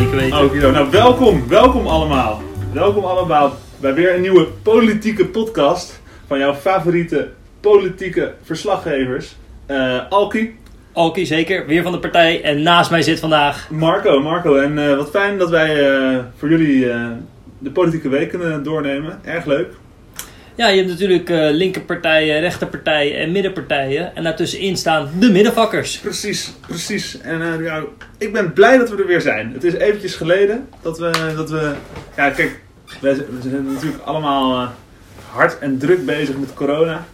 zeker weten. Oké, nou welkom, welkom allemaal. Welkom allemaal bij weer een nieuwe politieke podcast van jouw favoriete politieke verslaggevers. Eh Alki, Alki zeker, weer van de partij. En naast mij zit vandaag... Marco, Marco. En eh, wat fijn dat wij eh, voor jullie eh, de politieke week kunnen doornemen. Erg leuk. Ja, je hebt natuurlijk eh, linkerpartijen, rechterpartijen en middenpartijen. En daartussenin staan de middenvakkers. Precies, precies. En eh, ja, ik ben blij dat we er weer zijn. Het is eventjes geleden dat we... Dat we ja, kijk, we, we zijn natuurlijk allemaal eh, hard en druk bezig met corona.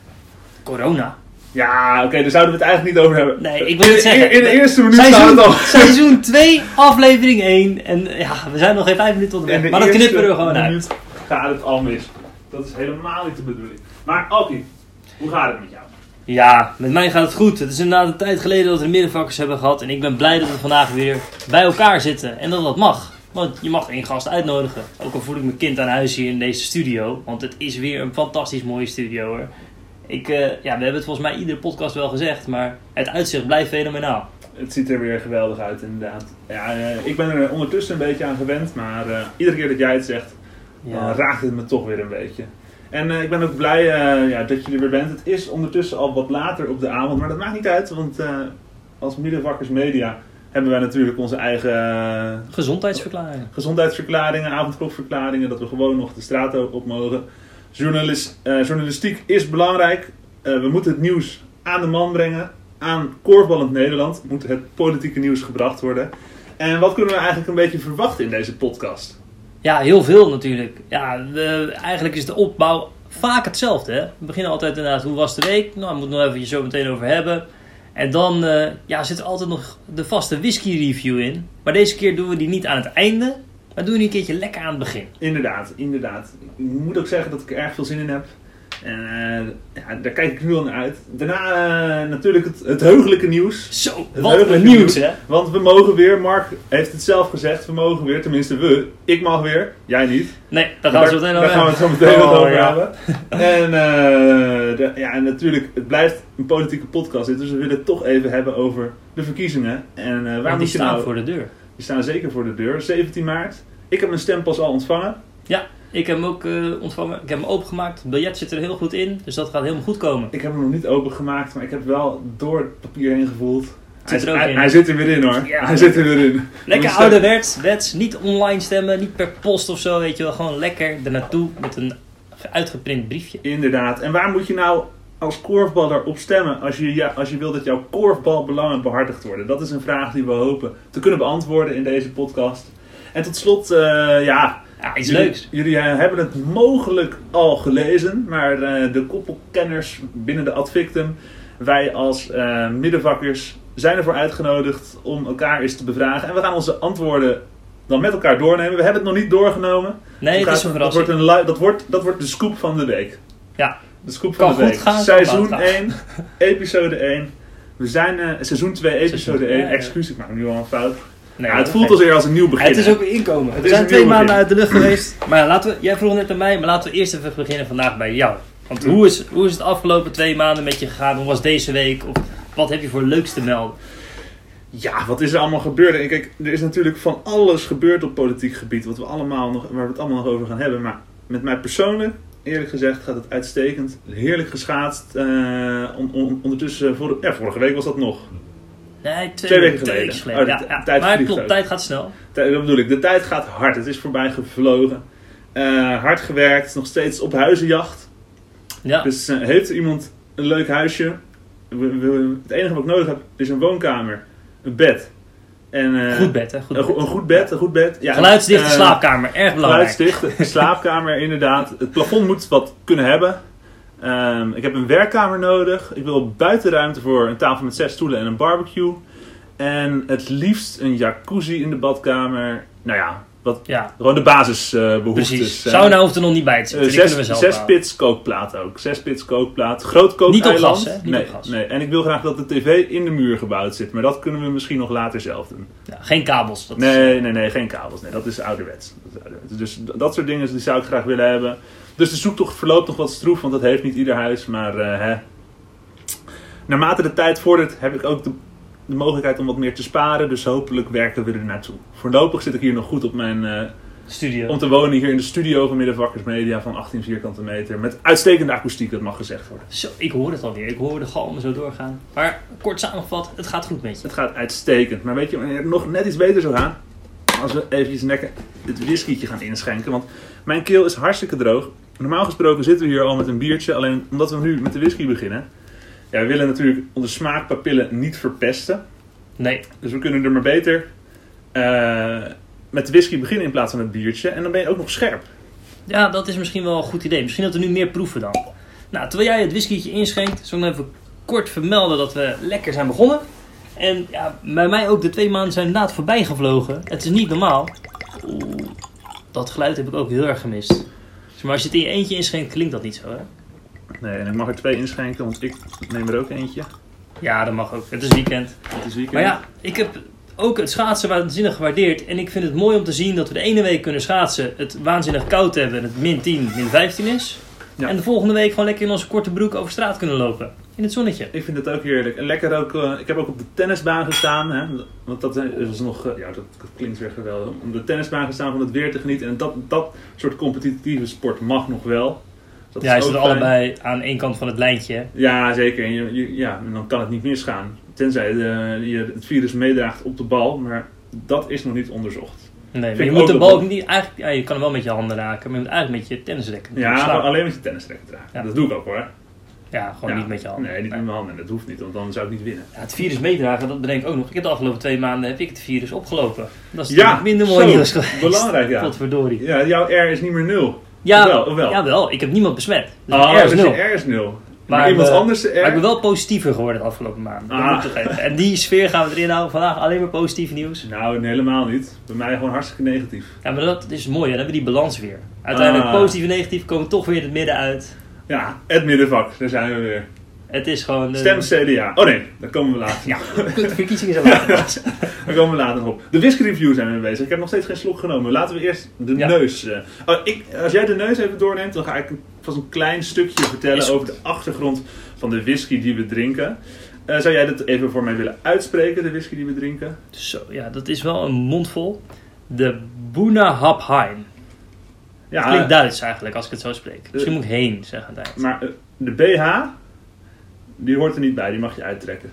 Corona. Ja, oké, daar zouden we het eigenlijk niet over hebben. Nee, ik wil het zeggen. In, de eerste minuut staat het Seizoen, al. seizoen 2, aflevering 1. En ja, we zijn nog geen 5 minuten In onderweg. de Maar dat eerste knippen we er gewoon uit. gaat het al mis. Dat is helemaal niet de bedoeling. Maar Alki, hoe gaat het met jou? Ja, met mij gaat het goed. Het is inderdaad een tijd geleden dat we middenvakkers hebben gehad. En ik ben blij dat we vandaag weer bij elkaar zitten. En dat dat mag. Want je mag één gast uitnodigen. Ook al voel ik mijn kind aan huis hier in deze studio. Want het is weer een fantastisch mooie studio hoor. Ik, eh, ja, we hebben het volgens mij iedere podcast wel gezegd. Maar het uitzicht blijft fenomenaal. Het ziet er weer geweldig uit, inderdaad. Ja, eh, ik ben er ondertussen een beetje aan gewend, maar eh, iedere keer dat jij het zegt, dan Ja. raakt het me toch weer een beetje. En eh, ik ben ook blij eh, ja, dat je er weer bent. Het is ondertussen al wat later op de avond, maar dat maakt niet uit, want eh, als Middenvakkers Media hebben wij natuurlijk onze eigen eh, Gezondheidsverklaring. gezondheidsverklaringen, avondklokverklaringen, dat we gewoon nog de straat op mogen. Journalis- journalistiek is belangrijk. We moeten het nieuws aan de man brengen. Aan Korfballend Nederland moet het politieke nieuws gebracht worden. En wat kunnen we eigenlijk een beetje verwachten in deze podcast? Ja, heel veel natuurlijk. Ja, eigenlijk is de opbouw vaak hetzelfde. Hè? We beginnen altijd inderdaad, hoe was de week? Nou, daar moeten we nog even zo meteen over hebben. En dan eh, ja, zit er altijd nog de vaste whisky review in. Maar deze keer doen we die niet aan het einde, maar doen we die een keertje lekker aan het begin. Inderdaad, inderdaad. Ik moet ook zeggen dat ik er erg veel zin in heb. En eh, ja, daar kijk ik nu al naar uit. Daarna eh, natuurlijk het, het heugelijke nieuws. Zo, Het wat een nieuws hè? Want we mogen weer, Mark heeft het zelf gezegd, we mogen weer, tenminste we. Ik mag weer, jij niet. Nee, daar gaan we zo meteen Daar gaan we het zo meteen Oh, over ja. hebben. En, eh, de- ja, en natuurlijk, het blijft een politieke podcast. dit, Dus we willen het toch even hebben over de verkiezingen. En waar Want die je staan nou... voor de deur. Die staan zeker voor de deur. 17 maart. Ik heb mijn stempas al ontvangen. Ik heb hem ook eh, ontvangen. Ik heb hem opengemaakt. Het biljet zit er heel goed in. Dus dat gaat helemaal goed komen. Ik heb hem nog niet opengemaakt, maar ik heb wel door het papier heen gevoeld. Hij, er ook hij, in, hij hè? zit er weer in hoor. Ja. hij zit er weer in. Lekker ouderwets, wets, niet online stemmen, niet per post of zo, weet je wel. Gewoon lekker ernaartoe met een uitgeprint briefje. Inderdaad. En waar moet je nou als korfballer op stemmen als je, ja, als je wil dat jouw korfbalbelangen behartigd worden? Dat is een vraag die we hopen te kunnen beantwoorden in deze podcast. En tot slot, eh, ja, Ja, iets jullie, leuks. Jullie eh, hebben het mogelijk al gelezen, maar eh, de koppelkenners binnen de Advictum, wij als eh, middenvakkers, zijn ervoor uitgenodigd om elkaar eens te bevragen. En we gaan onze antwoorden dan met elkaar doornemen. We hebben het nog niet doorgenomen. Nee, Dat is een dat, wordt een dat, wordt, dat wordt de scoop van de week. Ja. De scoop Kan van de week. gaan, Seizoen fout gaan. 1, episode 1. We zijn eh, seizoen 2, episode Seizoen- 1. ja, ja. Excuus, ik maak nu al een fout. Nee, Ja, het voelt als eer als een nieuw begin. Het is ook weer inkomen. Het We zijn twee maanden begin. uit de lucht geweest. Maar ja, laten we, jij vroeg net aan mij, maar laten we eerst even beginnen vandaag bij jou. Want Hm. hoe is, hoe is het afgelopen twee maanden met je gegaan? Hoe was deze week? Of wat heb je voor leuks te melden? Ja, wat is er allemaal gebeurd? En kijk, er is natuurlijk van alles gebeurd op politiek gebied, wat we allemaal nog, waar we het allemaal nog over gaan hebben. Maar met mij persoonlijk, eerlijk gezegd, gaat het uitstekend. Heerlijk geschaatst. eh, on- on- ondertussen, vor- ja, vorige week was dat nog. Nee, twee, Twee weken geleden. weken Oh, ja, Maar klopt, tijd gaat snel. Tijd- Dat bedoel ik, de tijd gaat hard. Het is voorbij gevlogen. Eh, hard gewerkt, nog steeds op huizenjacht. Ja, Dus eh, heeft iemand een leuk huisje? We- we- het enige wat ik nodig heb is een woonkamer, een bed. En, eh, goed bed hè. Goed bed. een goed bed, een goed bed. Ja, Geluidsdichte slaapkamer, erg belangrijk. Geluidsdichte slaapkamer, inderdaad. Het plafond moet wat kunnen hebben. Ehm, ik heb een werkkamer nodig. Ik wil buitenruimte voor een tafel met zes stoelen en een barbecue. En het liefst een jacuzzi in de badkamer. Nou ja, wat, Ja, gewoon de basisbehoeftes. precies. eh. Sauna hoeft er nog niet bij te Eh, zitten. Die kunnen we zes, zelf zes bouwen. pits kookplaat ook. Zes pits kookplaat. Groot Niet op kookeiland. gas, hè? Niet nee, op gas. nee. En ik wil graag dat de tv in de muur gebouwd zit. Maar dat kunnen we misschien nog later zelf doen. Ja, geen kabels. Dat is- Nee, nee, nee, geen kabels. Nee, dat is ouderwets. Dat is ouderwets. Dus dat soort dingen die zou ik graag willen hebben. Dus de zoektocht verloopt nog wat stroef, want dat heeft niet ieder huis. Maar eh, hè. naarmate de tijd vordert, heb ik ook de de mogelijkheid om wat meer te sparen. Dus hopelijk werken we er naartoe. Voorlopig zit ik hier nog goed op mijn... eh, Studio. om te wonen hier in de studio van Middenvakkers Media van 18 vierkante meter. Met uitstekende akoestiek, dat mag gezegd worden. Zo, ik hoor het alweer. Ik hoor de galmen zo doorgaan. Maar kort samengevat, het gaat goed met je. Het gaat uitstekend. Maar weet je wanneer het nog net iets beter zou gaan? Als we eventjes lekker het whiskietje gaan inschenken. Want mijn keel is hartstikke droog. Normaal gesproken zitten we hier al met een biertje. Alleen omdat we nu met de whisky beginnen. Ja, we willen natuurlijk onze smaakpapillen niet verpesten. Nee, Dus we kunnen er maar beter eh, met de whisky beginnen in plaats van het biertje. En dan ben je ook nog scherp. ja, dat is misschien wel een goed idee. Misschien dat we nu meer proeven dan. Nou, terwijl jij het whiskietje inschenkt, zal ik nog even kort vermelden dat we lekker zijn begonnen. En ja, bij mij ook de twee maanden zijn inderdaad voorbij gevlogen. Het is niet normaal. Oeh, dat geluid heb ik ook heel erg gemist. Maar als je het in je eentje inschenkt, klinkt dat niet zo, hè? Nee, en ik mag er twee inschenken, want ik neem er ook eentje. Ja, dat mag ook. Het is weekend. Het is weekend. Maar ja, ik heb ook het schaatsen waanzinnig gewaardeerd. En ik vind het mooi om te zien dat we de ene week kunnen schaatsen, het waanzinnig koud hebben en het min 10, min 15 is. Ja. En de volgende week gewoon lekker in onze korte broek over straat kunnen lopen. In het zonnetje. Ik vind het ook heerlijk. En lekker ook, eh, ik heb ook op de tennisbaan gestaan. Hè, want dat eh, is nog, eh, ja, dat, klinkt weer geweldig. Om de tennisbaan gestaan van het weer te genieten. En dat, dat soort competitieve sport mag nog wel. Dat ja, je ook zit allebei aan één kant van het lijntje. Ja, zeker. En je, je- ja, en dan kan het niet misgaan. Tenzij de, je het virus meedraagt op de bal. Maar dat is nog niet onderzocht. Nee, maar je moet de bal ook niet... Eigenlijk, ja, je kan hem wel met je handen raken, maar je moet eigenlijk met je tennisrekken Ja, alleen met je tennisrekken dragen. Ja. Dat doe ik ook hoor. Ja, gewoon Ja. niet met je handen. Nee, niet met mijn handen. Dat hoeft niet, want dan zou ik niet winnen. Ja, het virus meedragen, dat bedenk ik ook nog. Ik heb de afgelopen twee maanden heb ik het virus opgelopen. Dat is Ja, minder mooi nieuws geweest. belangrijk, ja. Potverdorie. Ja, jouw R is niet meer nul. Ja, Of wel, of wel? jawel, ik heb niemand besmet. Dus Ah, mijn R is dus nul. je R is nul. Maar, Maar iemand we- anders de R? Maar ik ben wel positiever geworden de afgelopen maanden. Dat Ah. En die sfeer gaan we erin houden. Vandaag alleen maar positief nieuws. Nou, nee, helemaal niet. Bij mij gewoon hartstikke negatief. Ja, maar dat is mooi. hè. Dan hebben we die balans weer. Uiteindelijk Ah. positief en negatief komen toch weer in het midden uit. Ja, het middenvak, daar zijn we weer. Het is gewoon... eh, Stem CDA. Oh nee, daar komen we later. Ja, de verkiezingen zijn later. Daar komen we later op. De whisky review zijn we mee bezig. Ik heb nog steeds geen slok genomen. Laten we eerst de Ja. neus. eh, oh, ik, als jij de neus even doorneemt, dan ga ik vast een klein stukje vertellen over de achtergrond van de whisky die we drinken. Eh, zou jij dat even voor mij willen uitspreken, de whisky die we drinken? Zo, ja, dat is wel een mondvol. De Buna Haphain. Ja, Het klinkt Duits eigenlijk, als ik het zo spreek. Misschien moet ik heen zeggen eind. maar eh, de BH, die hoort er niet bij. Die mag je uittrekken.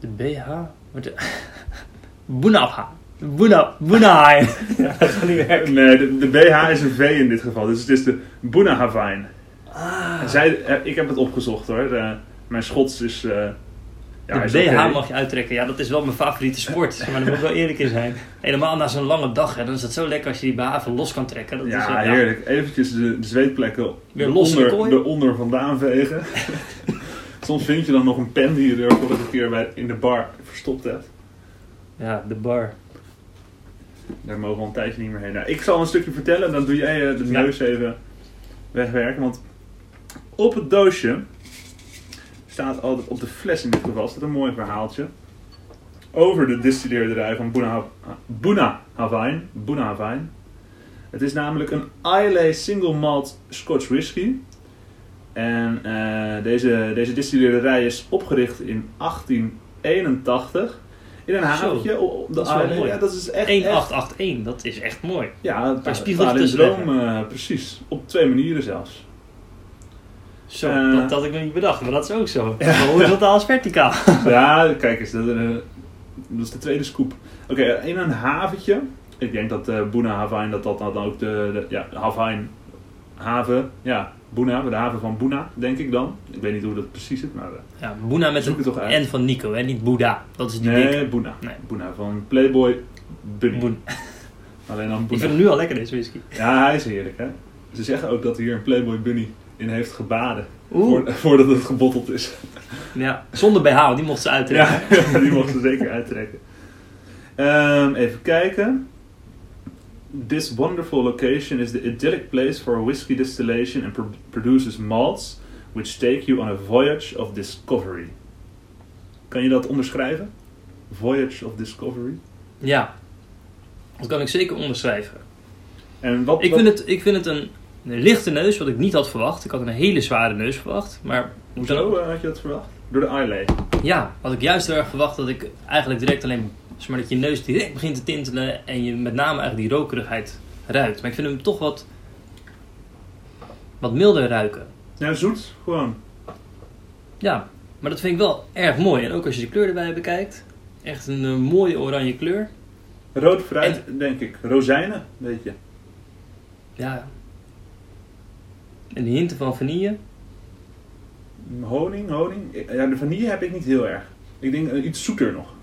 De BH? Bunahain. Ja, dat gaat niet werken. Nee, de, de BH is een V in dit geval. Dus het is de Buna Havine. Ah. Zij, eh, ik heb het opgezocht hoor. Eh, mijn Schots is. eh ja, de is BH mag je uittrekken. Ja, dat is wel mijn favoriete sport. Maar daar moet ik wel eerlijk in zijn. Helemaal na zo'n lange dag. Hè, dan is het zo lekker als je die BH even los kan trekken. Dat is, Ja, eh, heerlijk. Eventjes de, de zweetplekken Weer los eronder, eronder vandaan vegen. Soms vind je dan nog een pen die je er vorige keer bij, in de bar verstopt hebt. Ja, de bar. Daar mogen we een tijdje niet meer heen. Nou, ik zal een stukje vertellen, dan doe jij eh, de Ja. neus even wegwerken. Want op het doosje staat altijd, op de fles in dit geval, staat een mooi verhaaltje. Over de distilleerderij van Buna, Ha- Buna Havine. Het is namelijk een Islay Single Malt Scotch Whisky. En eh, deze, deze distilleerderij is opgericht in 1881. In een haventje op de Islay. Ja, dat is echt, echt 1881, dat is echt mooi. ja, een paar eh, precies. Op twee manieren zelfs. Zo, Eh. dat had ik nog niet bedacht, maar dat is ook zo. Horizontaal als verticaal. ja, kijk eens, dat, eh, dat is de tweede scoop. Oké, in een haventje. Ik denk dat eh Buna Havine, dat dat dan ook de, de ja, Havine haven, ja, Buna, de haven van Buna, denk ik dan. Ik weet niet hoe dat precies zit, maar Ja, Boena met toch een uit. N van Nico, hè? niet Boeddha. Dat is die nee. Buna. Nee. Buna van Playboy Bunny. Boen. Alleen dan Ik Buna. vind hem nu al lekker, deze whisky. Ja, hij is heerlijk, hè. Ze zeggen ook dat hier een Playboy Bunny in heeft gebaden. Oeh. Voordat het gebotteld is. Ja, zonder BH, die mocht ze uittrekken. Ja, die mochten ze zeker uittrekken. Ehm, even kijken. This wonderful location is the idyllic place for whiskey distillation and pro- produces malts which take you on a voyage of discovery. Kan je dat onderschrijven? Voyage of discovery. Ja, dat kan ik zeker onderschrijven. En wat, Ik wat- vind het, ik vind het een, een lichte neus, wat ik niet had verwacht. Ik had een hele zware neus verwacht. Maar Hoezo eh, had je dat verwacht? Door de eyelay. Ja, had ik juist heel erg verwacht dat ik eigenlijk direct alleen... zeg maar dat je neus direct begint te tintelen en je met name eigenlijk die rokerigheid ruikt. Maar ik vind hem toch wat... wat milder ruiken. Ja, zoet. Gewoon. Ja, maar dat vind ik wel erg mooi. En ook als je de kleur erbij bekijkt. Echt een eh, mooie oranje kleur. Rood fruit, denk ik. Rozijnen, weet je. Ja. En die hinten van vanille. Honing, honing. Ja, de vanille heb ik niet heel erg. Ik denk eh, iets zoeter nog.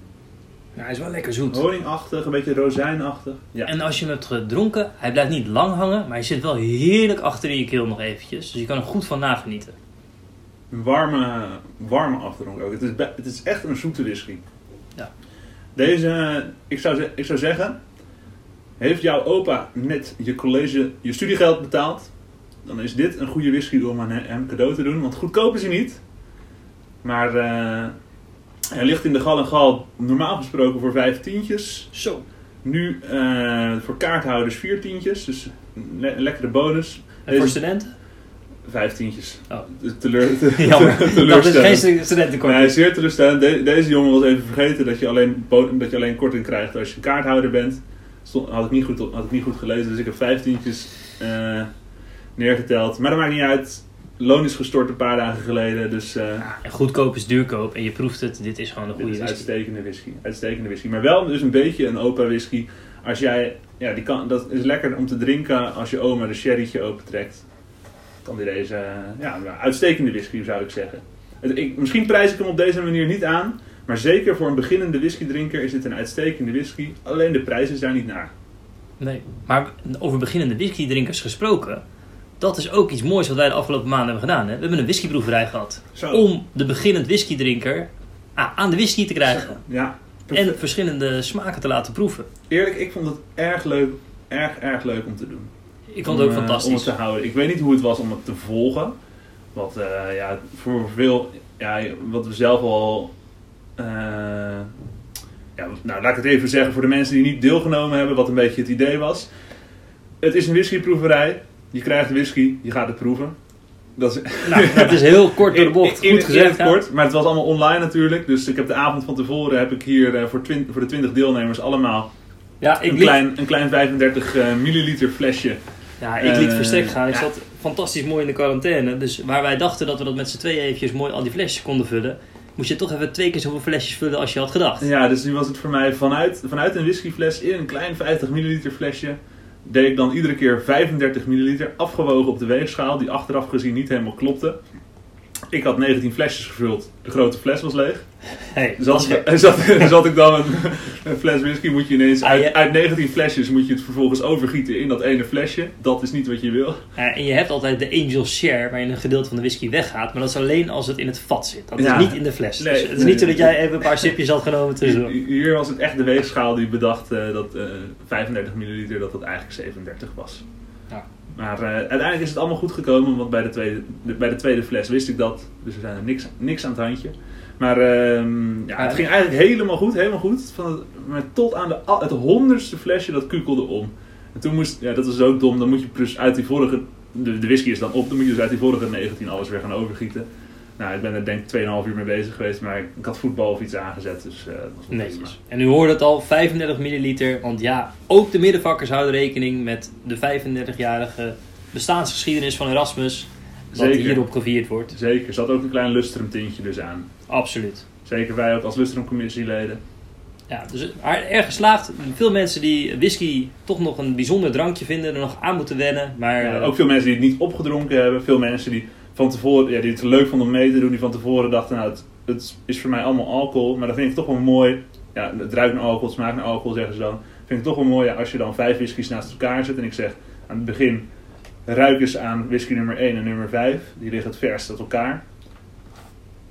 Ja, hij is wel lekker zoet. Honingachtig, een beetje rozijnachtig. Ja. En als je hem hebt gedronken, hij blijft niet lang hangen, maar hij zit wel heerlijk achter in je keel nog eventjes. Dus je kan er goed van nagenieten. Een warme, warme afdronk ook. Het is, het is echt een zoete whisky. Ja. Deze, ik zou, ik zou zeggen, heeft jouw opa net je college, je studiegeld betaald, dan is dit een goede whisky om aan he- hem cadeau te doen. Want goedkoop is hij niet. Maar eh, hij ligt in de gal en gal normaal gesproken voor vijf tientjes. Zo. Nu eh, voor kaarthouders vier tientjes, dus een le- lekkere bonus. En Deze- voor studenten? Vijf tientjes. Oh. Teleur, te, Jammer. dat is geen studentenkort. Nee, zeer teleurstellend. De- deze jongen was even vergeten dat je alleen, dat je alleen korting krijgt als je kaarthouder bent. Stond, had, ik niet goed, had ik niet goed gelezen, dus ik heb vijftientjes eh neergeteld. Maar dat maakt niet uit. Loon is gestort een paar dagen geleden, dus eh En goedkoop is duurkoop en je proeft het. Dit is gewoon een goede is whisky. uitstekende whisky. Uitstekende whisky. Maar wel dus een beetje een opa whisky. Als jij, ja, die kan, dat is lekker om te drinken als je oma de sherrytje opentrekt. Kan die deze, eh, ja, uitstekende whisky zou ik zeggen. Het- ik, misschien prijs ik hem op deze manier niet aan. Maar zeker voor een beginnende whiskydrinker is dit een uitstekende whisky. Alleen de prijs is daar niet naar. Nee. Maar over beginnende whiskydrinkers gesproken. Dat is ook iets moois wat wij de afgelopen maanden hebben gedaan. Hè? We hebben een whiskyproeverij gehad. Zo. Om de beginnend whiskydrinker ah, aan de whisky te krijgen. Ja, En verschillende smaken te laten proeven. eerlijk, ik vond het erg leuk, erg, erg leuk om te doen. Ik vond het ook Om, eh, fantastisch. Om het te houden. Ik weet niet hoe het was om het te volgen. Wat, eh, ja, voor veel, ja, wat we zelf al. eh, ja, nou, laat ik het even zeggen voor de mensen die niet deelgenomen hebben, wat een beetje het idee was. Het is een whiskyproeverij. Je krijgt whisky, je gaat het proeven. Dat is Nou, dat is heel kort door de bocht. in- Goed in gezegd. ja. kort, maar het was allemaal online natuurlijk. Dus ik heb de avond van tevoren heb ik hier eh, voor, voor de 20 deelnemers allemaal Ja, ik een liet, klein, een klein 35 eh, milliliter flesje. ja, ik liet eh, verstek gaan. Ik ja. zat fantastisch mooi in de quarantaine. Dus waar wij dachten dat we dat met z'n tweeën eventjes mooi al die flesjes konden vullen. Moest je toch even twee keer zoveel flesjes vullen als je had gedacht. Ja, dus nu was het voor mij vanuit, vanuit een whiskyfles in een klein 50 milliliter flesje. Deed ik dan iedere keer 35 milliliter afgewogen op de weegschaal, die achteraf gezien niet helemaal klopte. Ik had 19 flesjes gevuld, de grote fles was leeg. Hey, Zat, dat is weer- zat, zat ik dan een, een fles whisky, moet je ineens Ah, uit, je- uit 19 flesjes moet je het vervolgens overgieten in dat ene flesje. Dat is niet wat je wil. En je hebt altijd de angel share, waarin een gedeelte van de whisky weggaat. Maar dat is alleen als het in het vat zit. Dat Ja. is niet in de fles. Nee, dus het is nee, niet zo dat jij even een paar sipjes had genomen tussendoor. Hier was het echt de weegschaal die bedacht eh, dat eh 35 milliliter dat het eigenlijk 37 was. Ja. Maar eh, uiteindelijk is het allemaal goed gekomen, want bij de, tweede, de- bij de tweede fles wist ik dat. Dus er zijn er niks, niks aan het handje. Maar ehm, ja, het ging eigenlijk helemaal goed, helemaal goed. Van het, maar tot aan de, het honderdste flesje dat kukelde om. En toen moest, ja dat is ook dom, dan moet je dus uit die vorige, de, de whisky is dan op, dan moet je dus uit die vorige 19 alles weer gaan overgieten. Nou, ik ben er denk ik 2,5 uur mee bezig geweest, maar ik, ik had voetbal of iets aangezet, dus eh, dat was. Netjes. En u hoorde het al, 35 milliliter. Want ja, ook de middenvakkers houden rekening met de 35-jarige bestaansgeschiedenis van Erasmus. Wat Zeker. hierop gevierd wordt. Zeker, er zat ook een klein lustrum tintje dus aan. Absoluut. Zeker wij ook als lustrum commissieleden. Ja, dus erg geslaagd. Veel mensen die whisky toch nog een bijzonder drankje vinden, er nog aan moeten wennen. Maar Ja, eh, ook veel mensen die het niet opgedronken hebben. Veel mensen die van tevoren, ja, die het leuk vonden om mee te doen. Die van tevoren dachten, nou het, het is voor mij allemaal alcohol. Maar dat vind ik toch wel mooi. Ja, het ruikt naar alcohol, het smaakt naar alcohol zeggen ze dan. Vind ik toch wel mooi ja, als je dan vijf whiskies naast elkaar zet. En ik zeg aan het begin, ruik eens aan whisky nummer 1 en nummer 5. Die liggen het verst uit elkaar.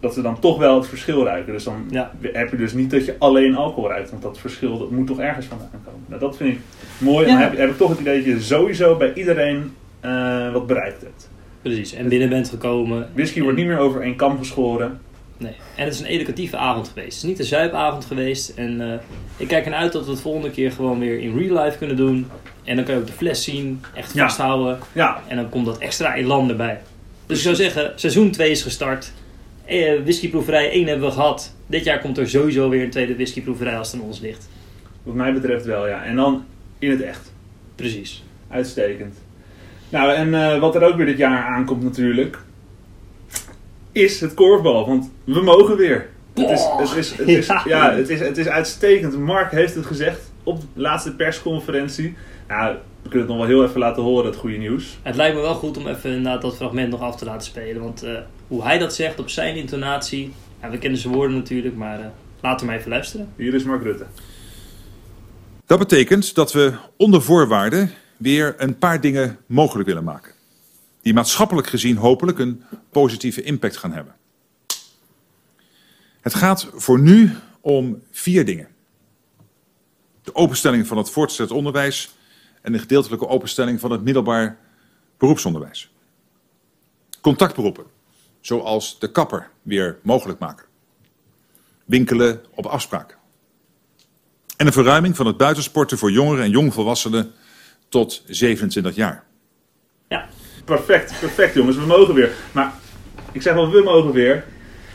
Dat ze dan toch wel het verschil ruiken. Dus dan Ja. heb je dus niet dat je alleen alcohol ruikt. Want dat verschil dat moet toch ergens vandaan komen. Nou, dat vind ik mooi. Ja. Dan heb, heb ik toch het idee dat je sowieso bij iedereen eh, wat bereikt hebt. Precies. En binnen bent gekomen. Whisky wordt niet meer over één kam geschoren. Nee. En het is een educatieve avond geweest. Het is niet een zuipavond geweest. En eh, ik kijk ernaar uit dat we het volgende keer gewoon weer in real life kunnen doen. En dan kan je ook de fles zien, echt Ja. vasthouden. Ja, En dan komt dat extra elan erbij. Dus ik zou zeggen, seizoen 2 is gestart. eh, whiskyproeverij 1 hebben we gehad. Dit jaar komt er sowieso weer een tweede whiskyproeverij als het aan ons ligt. Wat mij betreft wel, ja. En dan in het echt. Precies. Uitstekend. Nou, en eh, wat er ook weer dit jaar aankomt natuurlijk, is het korfbal. Want we mogen weer. Het is, het is, het is, Ja. ja, het is, het is uitstekend. Mark heeft het gezegd op de laatste persconferentie. Nou, we kunnen het nog wel heel even laten horen, het goede nieuws. Het lijkt me wel goed om even inderdaad dat fragment nog af te laten spelen. Want eh, hoe hij dat zegt op zijn intonatie. Ja, we kennen zijn woorden natuurlijk, maar eh, laten we maar even luisteren. Hier is Mark Rutte. Dat betekent dat we onder voorwaarden weer een paar dingen mogelijk willen maken. Die maatschappelijk gezien hopelijk een positieve impact gaan hebben. Het gaat voor nu om vier dingen. De openstelling van het voortgezet onderwijs en de gedeeltelijke openstelling van het middelbaar beroepsonderwijs. Contactberoepen, zoals de kapper, weer mogelijk maken. Winkelen op afspraak. En een verruiming van het buitensporten voor jongeren en jongvolwassenen tot 27 jaar. Ja, Perfect, perfect jongens, we mogen weer. Maar ik zeg wel, we mogen weer.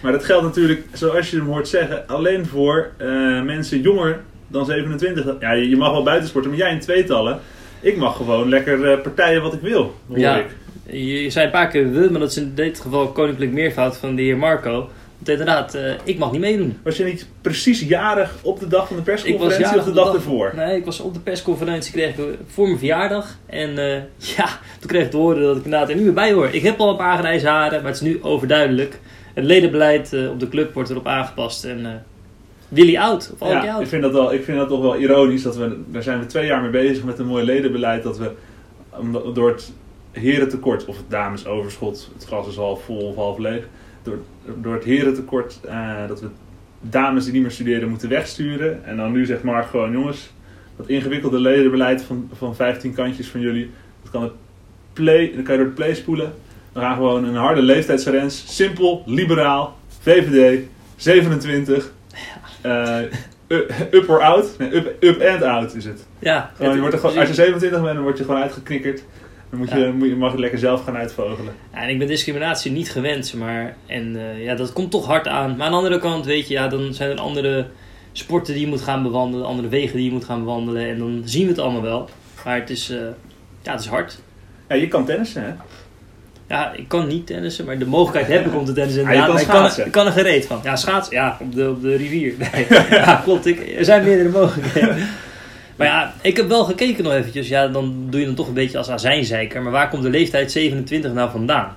Maar dat geldt natuurlijk, zoals je hem hoort zeggen, alleen voor eh, mensen jonger dan 27. Ja, je je mag wel buitensporten, maar jij in tweetallen. Ik mag gewoon lekker eh, partijen wat ik wil, hoor Ja. ik. je zei een paar keer we, maar dat is in dit geval koninklijk meervoud van de heer Marco. Want inderdaad, eh, ik mag niet meedoen. Was je niet precies jarig op de dag van de Ik was persconferentie of de de dag dag- ervoor? Nee, ik was op de persconferentie kreeg ik voor mijn verjaardag. En eh, ja, toen kreeg ik te horen dat ik inderdaad er niet meer bij hoor. Ik heb al een paar grijze haren, maar het is nu overduidelijk. Het ledenbeleid eh, op de club wordt erop aangepast. En eh Willy oud, of Ja, ik oud. vind, dat wel, ik vind dat toch wel ironisch. Dat we, daar zijn we twee jaar mee bezig met een mooi ledenbeleid. Dat we door het herentekort, of het damesoverschot, het glas is half vol of half leeg. Door, door het herentekort, eh, dat we dames die niet meer studeren moeten wegsturen. En dan nu zegt Mark gewoon, jongens, dat ingewikkelde ledenbeleid van, van 15 kantjes van jullie, dat kan het play, dan kan je door het play spoelen. We gaan gewoon een harde leeftijdsgrens, simpel, liberaal, VVD, 27. Eh, up or out? Nee, up, up and out is het. Ja, Gewoon, je wordt er gewoon, als je 27 bent, dan word je gewoon uitgeknikkerd. Dan moet je, Ja. moet je, mag je lekker zelf gaan uitvogelen. Ja, en ik ben discriminatie niet gewend, maar en eh, ja, dat komt toch hard aan. Maar aan de andere kant, weet je, ja, dan zijn er andere sporten die je moet gaan bewandelen, andere wegen die je moet gaan bewandelen. En dan zien we het allemaal wel. Maar het is, eh, ja, het is hard. Ja, je kan tennissen, hè? Ja, ik kan niet tennissen, maar de mogelijkheid heb ik om te tennissen. Ja, je inderdaad. kan ik, kan, ik kan er gereed van. Ja, schaatsen, ja, op de, op de rivier. Nee. ja, klopt. Ik, er zijn meerdere mogelijkheden. Maar ja, ik heb wel gekeken nog eventjes. Ja, dan doe je dan toch een beetje als azijnzeiker. Maar waar komt de leeftijd 27 nou vandaan?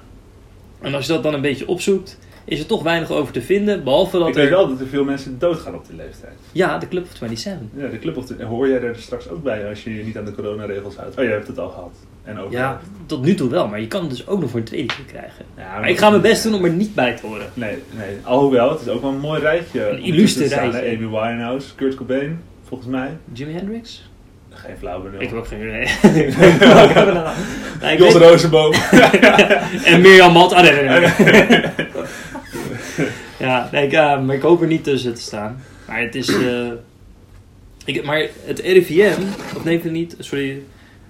En als je dat dan een beetje opzoekt, is er toch weinig over te vinden. Behalve dat Ik weet er... wel dat er veel mensen doodgaan op die leeftijd. Ja, de Club of 27. Ja, de club of de, hoor jij er straks ook bij als je je niet aan de coronaregels houdt? Oh, jij hebt het al gehad. En ook Ja, tot nu toe wel. Maar je kan het dus ook nog voor een tweede keer krijgen. Ja, Maar ik ga mijn best doen om er niet bij te horen. Nee, nee. Alhoewel, het is ook wel een mooi rijtje. Een illustre rijtje. Amy Winehouse, Kurt Cobain, volgens mij. Jimi Hendrix? Geen flauw benul. Ik heb ook geen idee. Nou, Jos weet- Rozenboom. En Mirjam Mat. Ah, nee, nee, nee. ja, nee, ik, eh, maar ik hoop er niet tussen te staan. Maar het is... eh, ik, maar het RIVM, of nee, het niet, sorry,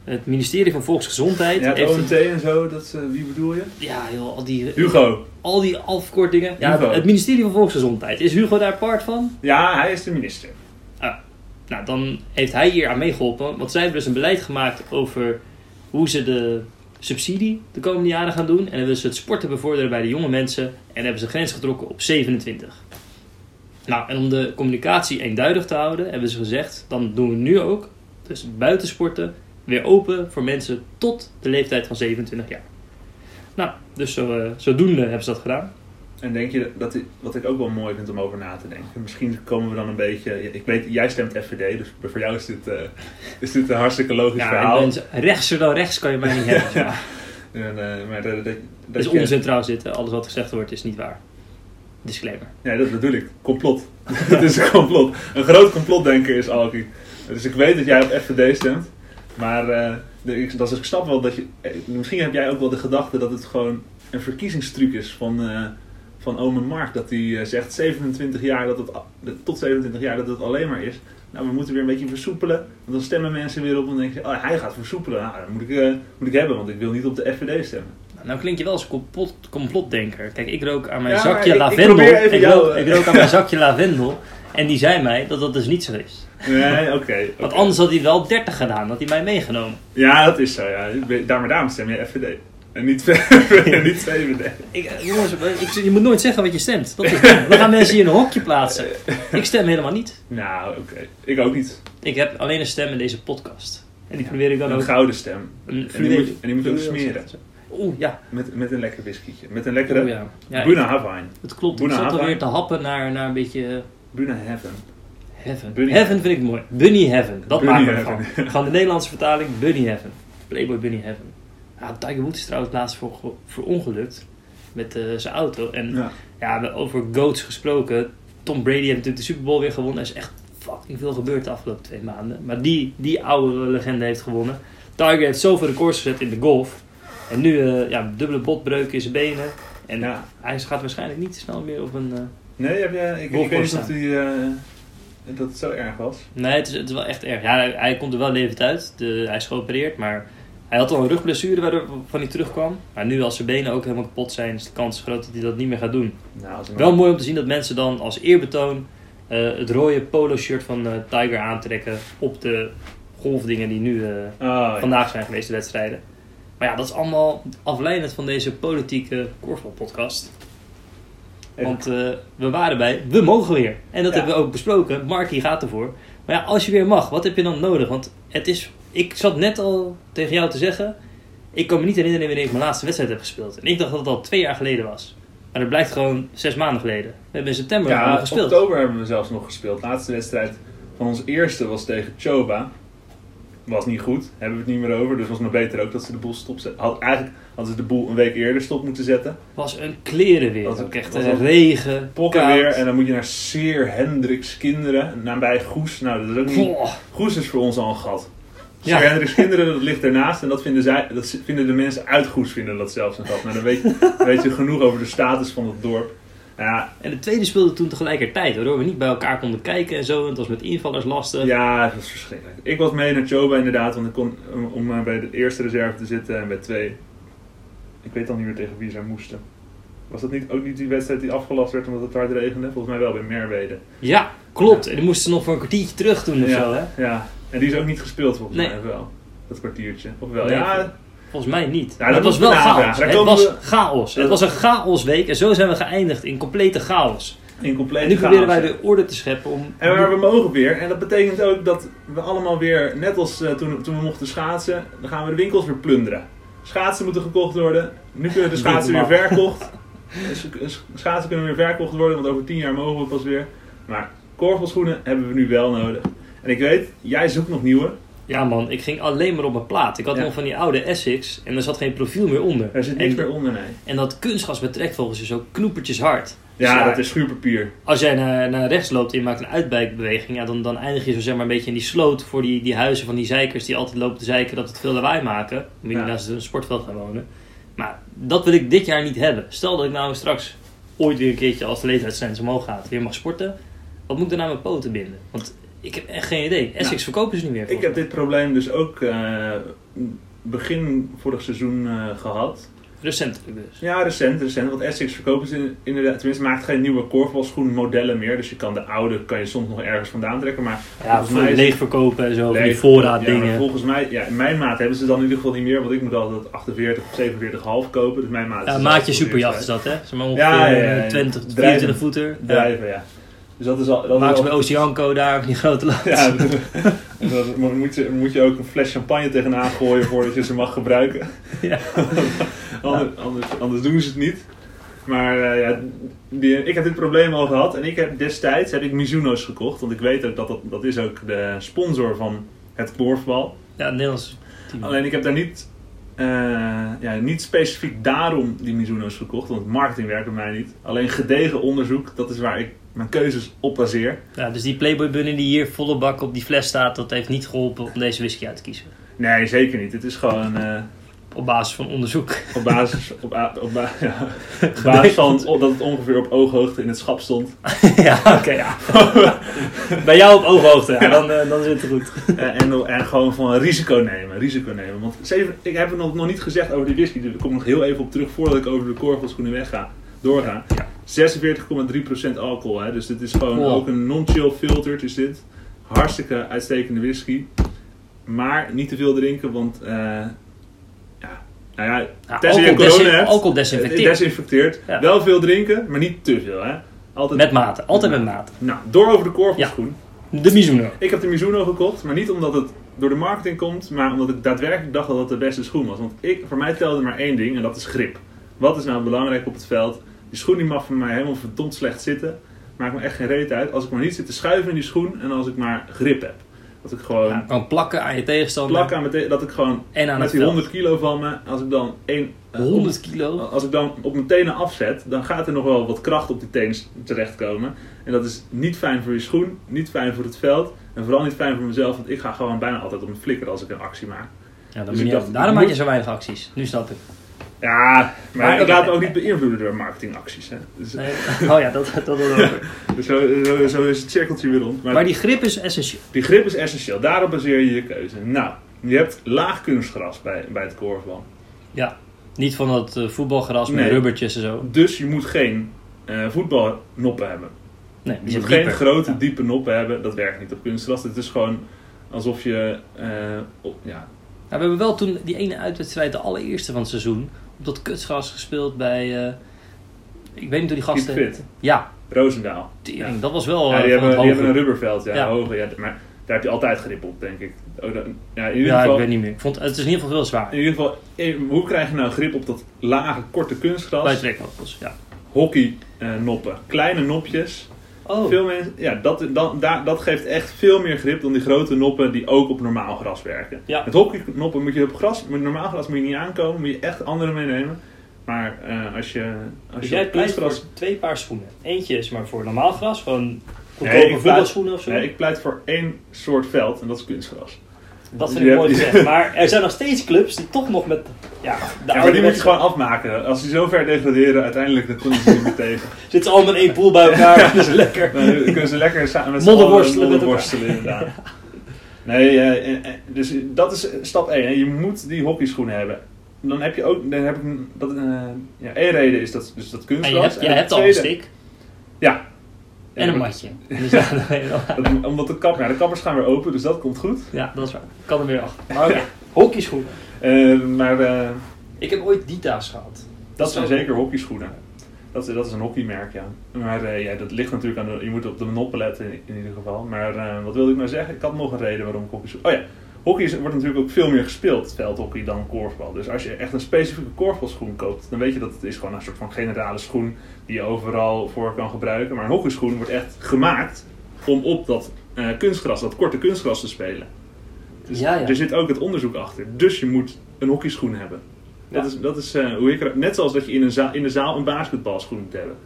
het ministerie van Volksgezondheid Ja, het. OMT en zo, dat, eh, wie bedoel je? Ja, joh, al die, Hugo. al die afkortingen. Ja, Hugo. het ministerie van Volksgezondheid. Is Hugo daar part van? Ja, hij is de minister. Nou, dan heeft hij hier aan meegeholpen. Want zij hebben dus een beleid gemaakt over hoe ze de subsidie de komende jaren gaan doen. En hebben ze het sporten bevorderen bij de jonge mensen. En hebben ze grens getrokken op 27. Nou, en om de communicatie eenduidig te houden, hebben ze gezegd: dan doen we nu ook, dus buitensporten, weer open voor mensen tot de leeftijd van 27 jaar. Nou, dus zo, eh, zodoende hebben ze dat gedaan. En denk je dat, wat ik ook wel mooi vind om over na te denken. Misschien komen we dan een beetje. Ik weet, jij stemt FVD, dus voor jou is dit, eh, is dit een hartstikke logisch Ja, verhaal. ben rechtser dan rechts kan je mij niet hebben. Ja. En, eh, maar dat, dat, is je- onzin trouwens dit. eh, Alles wat gezegd wordt is niet waar. Disclaimer. Ja, dat bedoel ik. Complot. Het is een complot. Een groot complotdenker is Alki. Dus ik weet dat jij op FVD stemt. Maar de, ik, dat is, ik snap wel dat je... Misschien heb jij ook wel de gedachte dat het gewoon een verkiezingstruc is van, van ome Mark. Dat hij eh, zegt 27 jaar dat het, tot 27 jaar dat het alleen maar is. Nou, we moeten weer een beetje versoepelen. Want dan stemmen mensen weer op en dan denken ze... Oh, hij gaat versoepelen. Nou, dat moet ik, eh, moet ik hebben, want ik wil niet op de FVD stemmen. Nou klink je wel als complot, complotdenker. Kijk, ik rook aan mijn Ja, zakje ik- ik lavendel. ik, jou, rook, eh. ik rook aan mijn zakje lavendel. En die zei mij dat dat dus niet zo is. Nee, oké. Want anders had hij wel 30 gedaan, had hij mij meegenomen. Ja, dat is zo, ja. Daar maar daarom stem je FVD. En niet, en niet VVD. Ik, eh, jongens, ik, je moet nooit zeggen wat je stemt. Dat is dom. We gaan mensen hier in een hokje plaatsen. Ik stem helemaal niet. Nou, oké. Ik ook niet. Ik heb alleen een stem in deze podcast. En die probeer ik dan Een ook... gouden stem. Een En die moet, en die moet je ook smeren. Oeh, ja. Met, met een lekker whiskietje. Met een lekkere Oeh, ja. ja Buna ik- Havine. het klopt. Ik Buna zat Havine. alweer te happen naar, naar een beetje... eh, Buna Heaven. Heaven. Bunny Heaven vind ik mooi. Bunny Heaven. Dat Bunny maken we ervan. Van de Nederlandse vertaling Bunny Heaven. Playboy Bunny Heaven. Ja, Tiger Woods is trouwens laatst voor, voor ongelukt met eh, zijn auto. En Ja. ja, over GOATs gesproken. Tom Brady heeft natuurlijk de Super Bowl weer gewonnen. Er is echt fucking veel gebeurd de afgelopen twee maanden. Maar die, die oude legende heeft gewonnen. Tiger heeft zoveel records gezet in de golf. En nu, eh, ja, dubbele botbreuk in zijn benen. En Ja. hij gaat waarschijnlijk niet snel meer op een... eh, Nee, heb je, ik, ik weet niet of die, dat het zo erg was. Nee, het is, het is wel echt erg. Ja, hij, hij komt er wel levend uit. De, hij is geopereerd, maar hij had al een rugblessure waarvan hij terugkwam. Maar nu als zijn benen ook helemaal kapot zijn, is de kans groot dat hij dat niet meer gaat doen. Nou, Wel mooi om te zien dat mensen dan als eerbetoon eh, het rode polo-shirt van eh, Tiger aantrekken op de golfdingen die nu eh, Oh, ja. vandaag zijn geweest, de wedstrijden. Maar ja, dat is allemaal afleidend van deze politieke korfbalpodcast. Want we waren bij, we mogen weer. En dat Ja. hebben we ook besproken. Marky gaat ervoor. Maar ja, als je weer mag, wat heb je dan nodig? Want het is, ik zat net al tegen jou te zeggen, ik kan me niet herinneren wanneer ik mijn laatste wedstrijd heb gespeeld. En ik dacht dat het al twee jaar geleden was. Maar dat blijkt gewoon zes maanden geleden. We hebben in september Ja, nog gespeeld. oktober hebben we zelfs nog gespeeld. De laatste wedstrijd van ons eerste was tegen Choba. Was niet goed, hebben we het niet meer over. Dus was nog beter ook dat ze de boel stopzetten. Had, eigenlijk hadden ze de boel een week eerder stop moeten zetten. was een kleren weer. Was ook echt was eh, een regen, Pokken koud. weer en dan moet je naar Seer Hendricks kinderen. Nabij Goes. Nou, dat is ook niet... Goes is voor ons al een gat. Ja. Hendricks kinderen, dat ligt ernaast. En dat vinden, zij, dat vinden de mensen uit Goes vinden dat zelfs een gat. Nou, dan weet, je- dan weet je genoeg over de status van het dorp. Nou Ja, En de tweede speelde toen tegelijkertijd, waardoor we niet bij elkaar konden kijken en zo. En het was met invallers lastig. Ja, het was verschrikkelijk. Ik was mee naar Choba inderdaad, want ik kon om, om maar bij de eerste reserve te zitten en bij twee. Ik weet dan niet meer tegen wie zij moesten. Was dat niet, ook niet die wedstrijd die afgelast werd omdat het hard regende? Volgens mij wel bij Merwede. Ja, klopt. En die moesten ze nog voor een kwartiertje terug doen of ja, zo, hè? ja, en die is ook niet gespeeld volgens Nee. mij wel. Dat kwartiertje. Of wel? Nee, ja, Volgens mij niet. Ja, dat was wel we chaos. Het was we- chaos. Het was een chaosweek en zo zijn we geëindigd in complete chaos. in compleet En nu chaos. proberen wij de orde te scheppen om... En maar we mogen weer. En dat betekent ook dat we allemaal weer, net als eh, toen, toen we mochten schaatsen, dan gaan we de winkels weer plunderen. Schaatsen moeten gekocht worden. Nu kunnen de schaatsen weer verkocht. Sch- Schaatsen kunnen weer verkocht worden, want over tien jaar mogen we pas weer. Maar korfbalschoenen hebben we nu wel nodig. En ik weet, jij zoekt nog nieuwe. Ja man, ik ging alleen maar op mijn plaat. Ik had Ja. nog van die oude Essex en er zat geen profiel meer onder. Er zit niks en, meer onder, nee. en dat kunstgas met trekvogels is zo knoepertjes hard. Ja, Dus dat is schuurpapier. Als jij naar, naar rechts loopt en je maakt een uitbuikbeweging, ja, dan, dan eindig je zo zeg maar een beetje in die sloot voor die, die huizen van die zeikers die altijd lopen te zeiken dat het veel lawaai maken. Moet je Ja. naast een sportveld gaan wonen. Maar dat wil ik dit jaar niet hebben. Stel dat ik nou straks ooit weer een keertje als de leeftijdsgrens omhoog gaat, weer mag sporten. Wat moet ik dan aan mijn poten binden? Want ik heb echt geen idee. Essex verkopen ze niet meer. Ik heb dit probleem dus ook eh, begin vorig seizoen eh, gehad. Recentelijk dus. Ja, recent, recent. Want Essex verkopen ze inderdaad, tenminste maakt geen nieuwe korfbalschoenmodellen meer. Dus je kan de oude, kan je soms nog ergens vandaan trekken. Maar Ja, volgens mij leeg verkopen en zo, die voorraad ja, dingen. volgens mij, ja, in mijn maat hebben ze dan in ieder geval niet meer. Want ik moet altijd 48 of 47,5 kopen. Dus mijn maat Ja, maatje superjacht is dat hè? Zeg maar ongeveer Ja, ja, ja, ja. eh, 20 tot Drijven. 24 voeter. Drijven, ja. Dus dat is al... Dat Maak ze bij Oceanco daar op die grote laat. Ja, dat moet je, moet je ook een fles champagne tegenaan gooien voordat je ze mag gebruiken. Ja. anders, anders, anders doen ze het niet. Maar eh, ja, die, ik heb dit probleem al gehad. En ik heb destijds heb ik Mizuno's gekocht. Want ik weet ook dat dat, dat is ook de sponsor van het korfbal. Ja, het Nederlands team. Alleen ik heb daar niet, eh, ja, niet specifiek daarom die Mizuno's gekocht. Want marketing werkt bij mij niet. Alleen gedegen onderzoek, dat is waar ik mijn keuzes op baseer. Ja, dus die Playboy bunny die hier volle bak op die fles staat, dat heeft niet geholpen om deze whisky uit te kiezen. Nee, zeker niet. Het is gewoon. eh, Op basis van onderzoek. Op basis, op, op, ba- ja, op basis van dat het ongeveer op ooghoogte in het schap stond. ja, oké, ja. Bij jou op ooghoogte, ja, dan, eh, dan zit het goed. Eh, en, en gewoon van risico nemen. Risico nemen. Want zeven, ik heb het nog, nog niet gezegd over die whisky. Dus ik kom nog heel even op terug voordat ik over de korfbalschoenen wegga. Doorga. Ja. 46,3% alcohol. Hè? Dus dit is gewoon Wow. ook een non-chill filtered is dit. Hartstikke uitstekende whisky. Maar niet te veel drinken, want... eh, ja, nou ja, Ja, tenzij je alcohol, corona hebt. alcohol desinfecteert. desinfecteert. Ja. Wel veel drinken, maar niet te veel. Hè? Altijd, Met mate, altijd met mate. Nou, door over de korfbalschoen. De Mizuno. Ik heb de Mizuno gekocht, maar niet omdat het door de marketing komt, maar omdat ik daadwerkelijk dacht dat het de beste schoen was. Want ik, voor mij telde maar één ding en dat is grip. Wat is nou belangrijk op het veld? Die schoen die mag voor mij helemaal verdomd slecht zitten. Maakt me echt geen reet uit. Als ik maar niet zit te schuiven in die schoen en als ik maar grip heb. Dat ik gewoon Ja, kan plakken aan je tegenstander. plak aan meteen, dat ik gewoon En aan met die veld. 100 kilo van me, als ik dan één, eh, 100 kilo. als ik dan op mijn tenen afzet, dan gaat er nog wel wat kracht op die teen terechtkomen. En dat is niet fijn voor je schoen, niet fijn voor het veld. En vooral niet fijn voor mezelf, want ik ga gewoon bijna altijd op mijn flikker als ik een actie maak. Ja, dan Dus je, dacht, daarom maak je zo weinig acties. Nu snap ik. Ja, maar, Maar ik laat me ook niet beïnvloeden door marketingacties. Hè. Dus, Nee. Oh ja, dat, dat, dat ook. dus zo, zo, zo is het cirkeltje weer rond. Maar, Maar die grip is essentieel. die grip is essentieel, daarop baseer je je keuze. Nou, je hebt laag kunstgras bij, bij het korfbal. Ja. Niet van dat eh, voetbalgras met Nee. rubbertjes en zo. Dus je moet geen eh, voetbalnoppen hebben. Nee, die Je moet geen dieper. grote, Ja. diepe noppen hebben. Dat werkt niet op kunstgras. Het is gewoon alsof je... eh, op, ja, Ja, we hebben wel toen die ene uitwedstrijd, de allereerste van het seizoen, dat kutgras gespeeld bij. eh, ik weet niet hoe die gasten. fit. Ja, Roosendaal. tering, dat was wel. Ja, eh, die, hebben, het die hebben hoge. een rubberveld. Ja, Ja. hoger. Ja, maar daar heb je altijd grip op, denk ik. Oh, dat- ja, in ieder Ja, geval... ik weet niet meer. Ik vond, het is in ieder geval heel zwaar. In ieder geval, eh, hoe krijg je nou grip op dat lage, korte kunstgras? Bij ja. Hockey eh, noppen. Kleine nopjes. Oh, Veel mensen, ja, dat, dat, daar- dat geeft echt veel meer grip dan die grote noppen die ook op normaal gras werken. Ja. Met hockeynoppen moet je op gras, met normaal gras moet je niet aankomen, moet je echt andere meenemen. Maar eh, als je, als dus je jij pleit voor kunstgras... twee paar schoenen. Eentje is maar voor normaal gras, gewoon Nee, goedkope pleit- voetbalschoenen of zo. Nee, ik pleit voor één soort veld en dat is kunstgras. Dat je vind ik mooi gezegd. Maar er zijn nog steeds clubs die toch nog met. Ja, de Ja, maar die moet je gewoon afmaken. Als die zo ver degraderen, uiteindelijk dan kunnen ze niet meer tegen. Zitten ze allemaal in één pool bij elkaar. Dat is lekker. Dan kunnen ze lekker samen met Modderworstelen modderworstelen, inderdaad. Nee, eh, eh, dus dat is stap 1. Je moet die hockeyschoenen hebben. Dan heb je ook, dan heb ik een- dat, eh, ja, één reden is dat, dus dat En kunstgras. je hebt, En je hebt al een stick Ja. En een matje. Dus ja, Dat- omdat de, kap, ja, de kappers gaan weer open, dus dat komt goed. ja, dat is waar. Kan er weer achter. Maar hockeyschoenen. Eh, maar eh, Ik heb ooit Dita's gehad. dat zijn zeker hockeyschoenen. Dat is, dat is een hockeymerk, ja. Maar eh, ja, dat ligt natuurlijk aan de... Je moet op de noppen letten in, in ieder geval. Maar eh, wat wilde ik nou zeggen? Ik had nog een reden waarom ik hockeyschoenen... Oh ja, hockey is- wordt natuurlijk ook veel meer gespeeld, veldhockey, dan korfbal. Dus als je echt een specifieke korfbalschoen koopt, dan weet je dat het is gewoon een soort van generale schoen die je overal voor kan gebruiken. Maar een hockeyschoen wordt echt gemaakt om op dat eh, kunstgras, dat korte kunstgras te spelen. Dus Ja, ja. er zit ook het onderzoek achter. Dus je moet een hockeyschoen hebben. Dat Ja. is, dat is eh, hoe ik er, net zoals dat je in, een zaal, in de zaal een basketbalschoen moet hebben.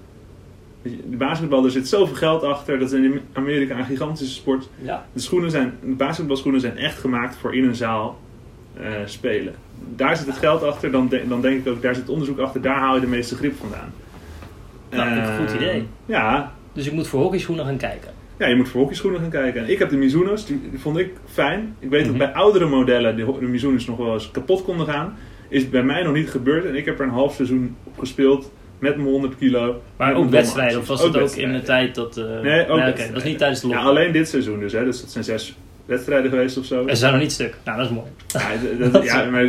De basketbal, er zit zoveel geld achter. Dat is in Amerika een gigantische sport. Ja. De, schoenen zijn, de basketbalschoenen zijn echt gemaakt voor in een zaal eh, spelen. Daar zit het geld achter. Dan, de- dan denk ik ook, daar zit onderzoek achter. Daar haal je de meeste grip vandaan. Nou, vind ik een goed Eh, idee. Ja, Dus ik moet voor hockeyschoenen gaan kijken. ja, je moet voor hockeyschoenen gaan kijken. En ik heb de Mizuno's, die, vond ik fijn. Ik weet Mhm. dat bij oudere modellen de, de Mizuno's nog wel eens kapot konden gaan. Is bij mij nog niet gebeurd. En ik heb er een half seizoen op gespeeld met mijn 100 kilo. Maar ook wedstrijden, of was het ook in de tijd dat... eh, Nee, ook dat is niet tijdens de Ja, lockdown. alleen dit seizoen dus. Hè. Dus dat zijn zes wedstrijden geweest of zo. En ze zijn nog niet stuk. Nou, dat is mooi. Ja, dat- ja, maar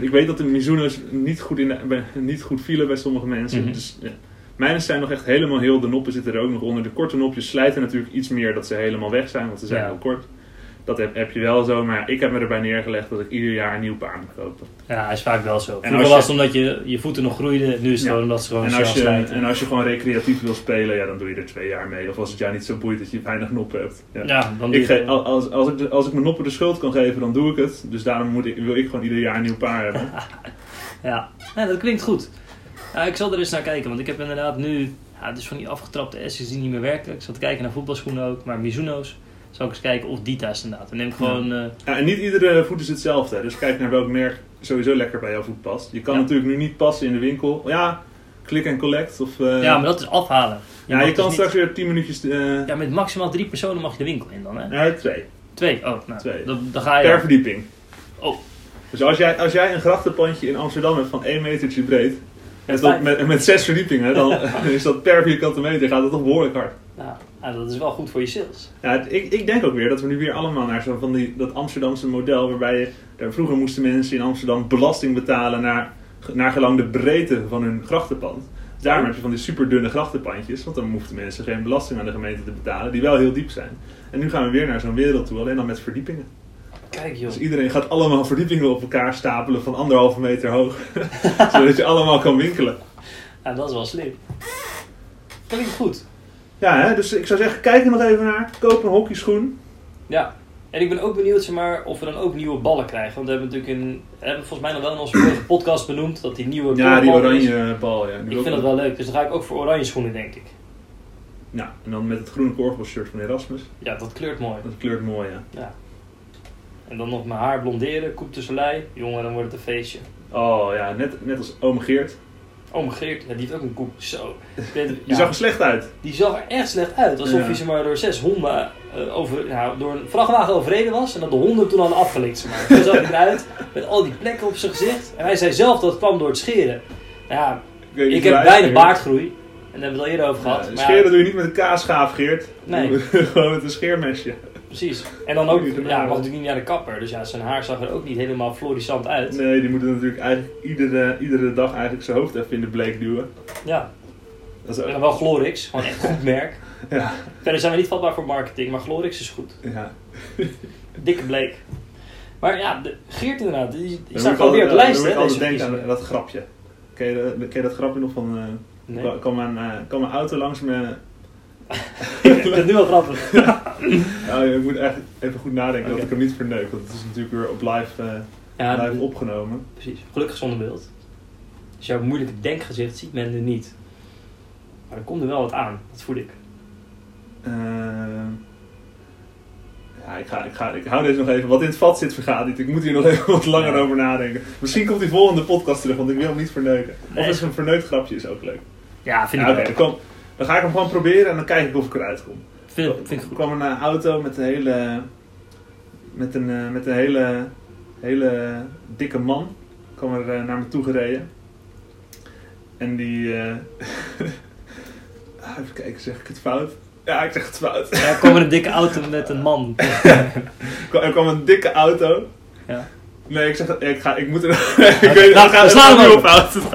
ik weet dat de Mizuno's niet goed, in de, niet goed vielen bij sommige mensen. Mhm. Dus, ja. Zijn nog echt helemaal heel. De noppen zitten er ook nog onder. De korte nopjes slijten natuurlijk iets meer dat ze helemaal weg zijn, want ze zijn Ja. heel kort. Dat heb, heb je wel zo, maar ik heb me erbij neergelegd dat ik ieder jaar een nieuw paar moet kopen. Ja, is vaak wel zo. als Vroeger was het omdat je, je voeten nog groeiden. Nu is het Ja. gewoon omdat ze gewoon En als, je, slijten. en als je gewoon recreatief wil spelen, ja, dan doe je er twee jaar mee. Of als het jou niet zo boeit dat je weinig noppen hebt. Ja. Ja, dan doe Ik ge- als, als, als, ik, als ik mijn noppen de schuld kan geven, dan doe ik het. Dus daarom moet ik, wil ik gewoon ieder jaar een nieuw paar hebben. Ja. ja, dat klinkt goed. Ja, ik zal er eens naar kijken, want ik heb inderdaad nu... Ja, dus van die afgetrapte S's die niet meer werken. Ik zat te kijken naar voetbalschoenen ook, maar Mizuno's. Zal ik eens kijken of Dita's inderdaad. Dan neem ik gewoon... eh, Ja, en niet iedere voet is hetzelfde. hè. Dus kijk naar welk merk sowieso lekker bij jouw voet past. Je kan Ja. natuurlijk nu niet passen in de winkel. Ja, click en collect. Of, eh, Ja, maar dat is afhalen. ja, je dus kan niet- straks weer 10 minuutjes... eh Ja, met maximaal drie personen mag je de winkel in dan, hè? ja, twee. Twee. Oh, nou, Twee. Dan, dan ga je... Per verdieping. Oh. Dus als jij, als jij een grachtenpandje in Amsterdam hebt van 1 metertje breed... Dat, vijf. met, met zes verdiepingen, dan is dat per vierkante meter gaat het toch behoorlijk hard. Nou, nou, dat is wel goed voor je sales. Ja, ik, ik denk ook weer dat we nu weer allemaal naar zo van die, dat Amsterdamse model... waarbij je, daar vroeger moesten mensen in Amsterdam belasting betalen... naar, naar gelang de breedte van hun grachtenpand. Daarom heb je van die superdunne grachtenpandjes... want dan hoefden mensen geen belasting aan de gemeente te betalen... die wel heel diep zijn. En nu gaan we weer naar zo'n wereld toe, alleen dan met verdiepingen. Kijk joh. Dus iedereen gaat allemaal verdiepingen op elkaar stapelen van anderhalve meter hoog. Zodat je allemaal kan winkelen. Ja, dat is wel slim. Klinkt goed. Ja, hè? dus ik zou zeggen, kijk er nog even naar. Koop een hockeyschoen. Ja. En ik ben ook benieuwd zeg maar, of we dan ook nieuwe ballen krijgen. Want we hebben natuurlijk een, we hebben volgens mij nog wel in onze vorige podcast benoemd dat die nieuwe Ja, die is. oranje bal. Ja. Die Ik vind dat wel leuk, dus dan ga ik ook voor oranje schoenen, denk ik. Ja, en dan met het groene korfbalshirt van Erasmus. Ja, dat kleurt mooi. Dat kleurt mooi, ja. Ja. En dan nog mijn haar blonderen, Coupe de Soleil. Jongen, dan wordt het een feestje. Oh ja, net, net als ome Geert. Mijn Geert, ja, die heeft ook een koep. Zo. Die ja, zag er slecht uit. die zag er echt slecht uit. Alsof Ja. hij zeg maar, door zes honden eh, over, nou, door een vrachtwagen overreden was. En dat de honden toen hadden afgelikt. Zo zag hij eruit. Met al die plekken op zijn gezicht. En hij zei zelf dat het kwam door het scheren. Nou ja, ik heb is. baardgroei. En daar hebben we het al eerder over gehad. Ja, scheren doe je niet met een kaasschaaf, Geert. Nee. Gewoon met een scheermesje. Precies. En dan ook, ja, gedaan. mag natuurlijk niet naar de kapper. Dus ja, zijn haar zag er ook niet helemaal florissant uit. Nee, die moeten natuurlijk eigenlijk iedere, iedere dag eigenlijk zijn hoofd even in de bleek duwen. Ja, Dat is en ook... dan wel Glorix. Gewoon echt goed merk. Ja, Verder zijn we niet vatbaar voor marketing, maar Glorix is goed. ja. Dikke bleek. Maar ja, de, Geert inderdaad, die, die staat ik alweer op de lijst, hè? ik denken aan dat grapje. Ken je, dat- ken je dat grapje nog van... eh Nee, kwam- mijn, eh, kwam mijn auto langs me... ik vind het nu wel grappig. Ja, ik moet echt even goed nadenken Oké. dat ik hem niet verneuk. Want het is natuurlijk weer op live, eh, Ja, live de- opgenomen. precies. Gelukkig zonder beeld. Dus jouw moeilijke denkgezicht ziet men er niet. Maar er komt er wel wat aan, dat voel ik. Eh, ja, ik, ga, ik, ga, ik hou deze nog even. Wat in het vat zit vergaat niet. Ik moet hier nog even wat langer Ja. over nadenken. Misschien komt die volgende podcast terug, want ik wil hem niet verneuken. Nee. Of is een verneukt grapje is ook leuk. Ja, vind ik Ja, Oké, wel. Dan ga ik hem gewoon proberen en dan kijk ik of ik eruit kom. Vind, vind ik Er goed. kwam een auto met een hele, met een, eh, met een hele, hele dikke man. kwam er eh, naar me toe gereden. En die. eh, ah, even kijken, zeg ik het fout? Ja, ik zeg het fout. Ja, er kwam er een dikke auto met een man. Er kwam- er kwam een dikke auto. Ja. Nee, ik zeg het- ik, ga, ik moet er. ik weet Nou, we slaan hem op.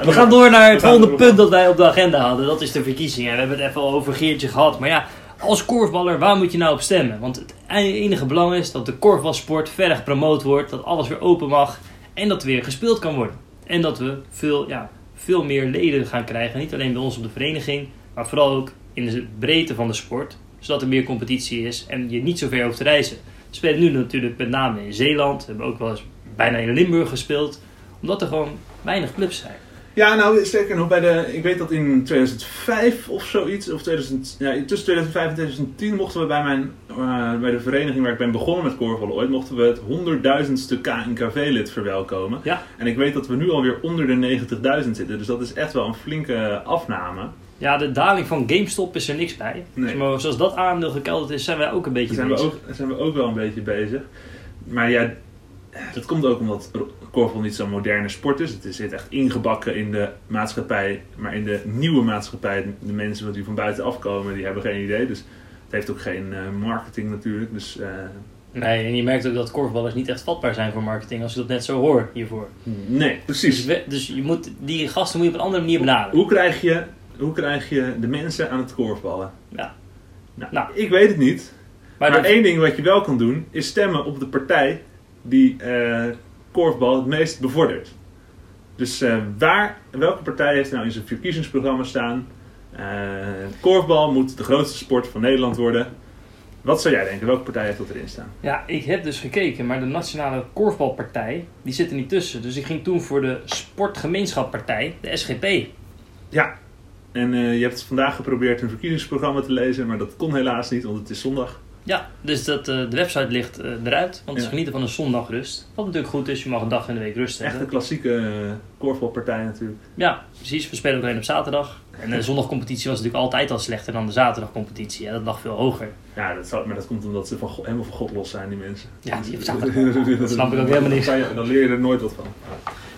We gaan door naar het volgende punt dat wij op de agenda hadden. Dat is de verkiezingen. We hebben het even al over Geertje gehad. Maar ja, als korfballer, waar moet je nou op stemmen? Want het enige belang is dat de korfbalsport verder gepromoot wordt. Dat alles weer open mag. En dat er weer gespeeld kan worden. En dat we veel, ja, veel meer leden gaan krijgen. Niet alleen bij ons op de vereniging. Maar vooral ook in de breedte van de sport. Zodat er meer competitie is. En je niet zo ver hoeft te reizen. We spelen nu natuurlijk met name in Zeeland. We hebben ook wel eens bijna in Limburg gespeeld. Omdat er gewoon weinig clubs zijn. Ja, nou, sterker nog, bij de, ik weet dat in 2005 of zoiets, of 2000, ja, tussen 2005 en 2010 mochten we bij, mijn, eh, bij de vereniging waar ik ben begonnen met korfballen ooit, mochten we het 100.000ste KNKV-lid verwelkomen. Ja. En ik weet dat we nu alweer onder de 90.000 zitten, dus dat is echt wel een flinke afname. Ja, de daling van GameStop is er niks bij. Nee. Maar zoals dat aandeel gekelderd is, zijn wij ook een beetje zijn we, bezig. ook, daar zijn we ook wel een beetje bezig. Maar ja, dat komt ook omdat korfbal niet zo'n moderne sport is. Het zit echt ingebakken in de maatschappij. Maar in de nieuwe maatschappij, de mensen die van buiten afkomen, die hebben geen idee. Dus het heeft ook geen eh, marketing natuurlijk. Dus eh, Nee, en je merkt ook dat korfballers niet echt vatbaar zijn voor marketing, als je dat net zo hoort hiervoor. nee, Dus, precies. we- dus je moet, die gasten moet je op een andere manier benaderen. Hoe krijg je, hoe krijg je de mensen aan het korfballen? Ja. Nou, Nou. ik weet het niet. Maar, één ding wat je wel kan doen, is stemmen op de partij die eh, korfbal het meest bevordert. Dus eh, waar, welke partij heeft nou in zijn verkiezingsprogramma staan? eh, korfbal moet de grootste sport van Nederland worden. Wat zou jij denken? Welke partij heeft dat erin staan? ja, ik heb dus gekeken, maar de Nationale Korfbalpartij, die zit er niet tussen. Dus ik ging toen voor de Sportgemeenschappartij, de SGP. En eh, je hebt vandaag geprobeerd een verkiezingsprogramma te lezen, maar dat kon helaas niet, want het is zondag. Ja, dus dat, eh, de website ligt eh, eruit. Want ze Ja. genieten van een zondagrust. Wat natuurlijk goed is, je mag een dag in de week rust Echt hebben. een klassieke uh, korfbalpartij natuurlijk. Ja, precies. We spelen ook alleen op zaterdag. En de zondagcompetitie was natuurlijk altijd al slechter dan de zaterdagcompetitie. Ja, dat lag veel hoger. Ja, dat zou, maar dat komt omdat ze van, God- helemaal van God los zijn, die mensen. Ja, die hebben zaterdag. Dat snap ik ook helemaal niet. Dan, leer je er nooit wat van.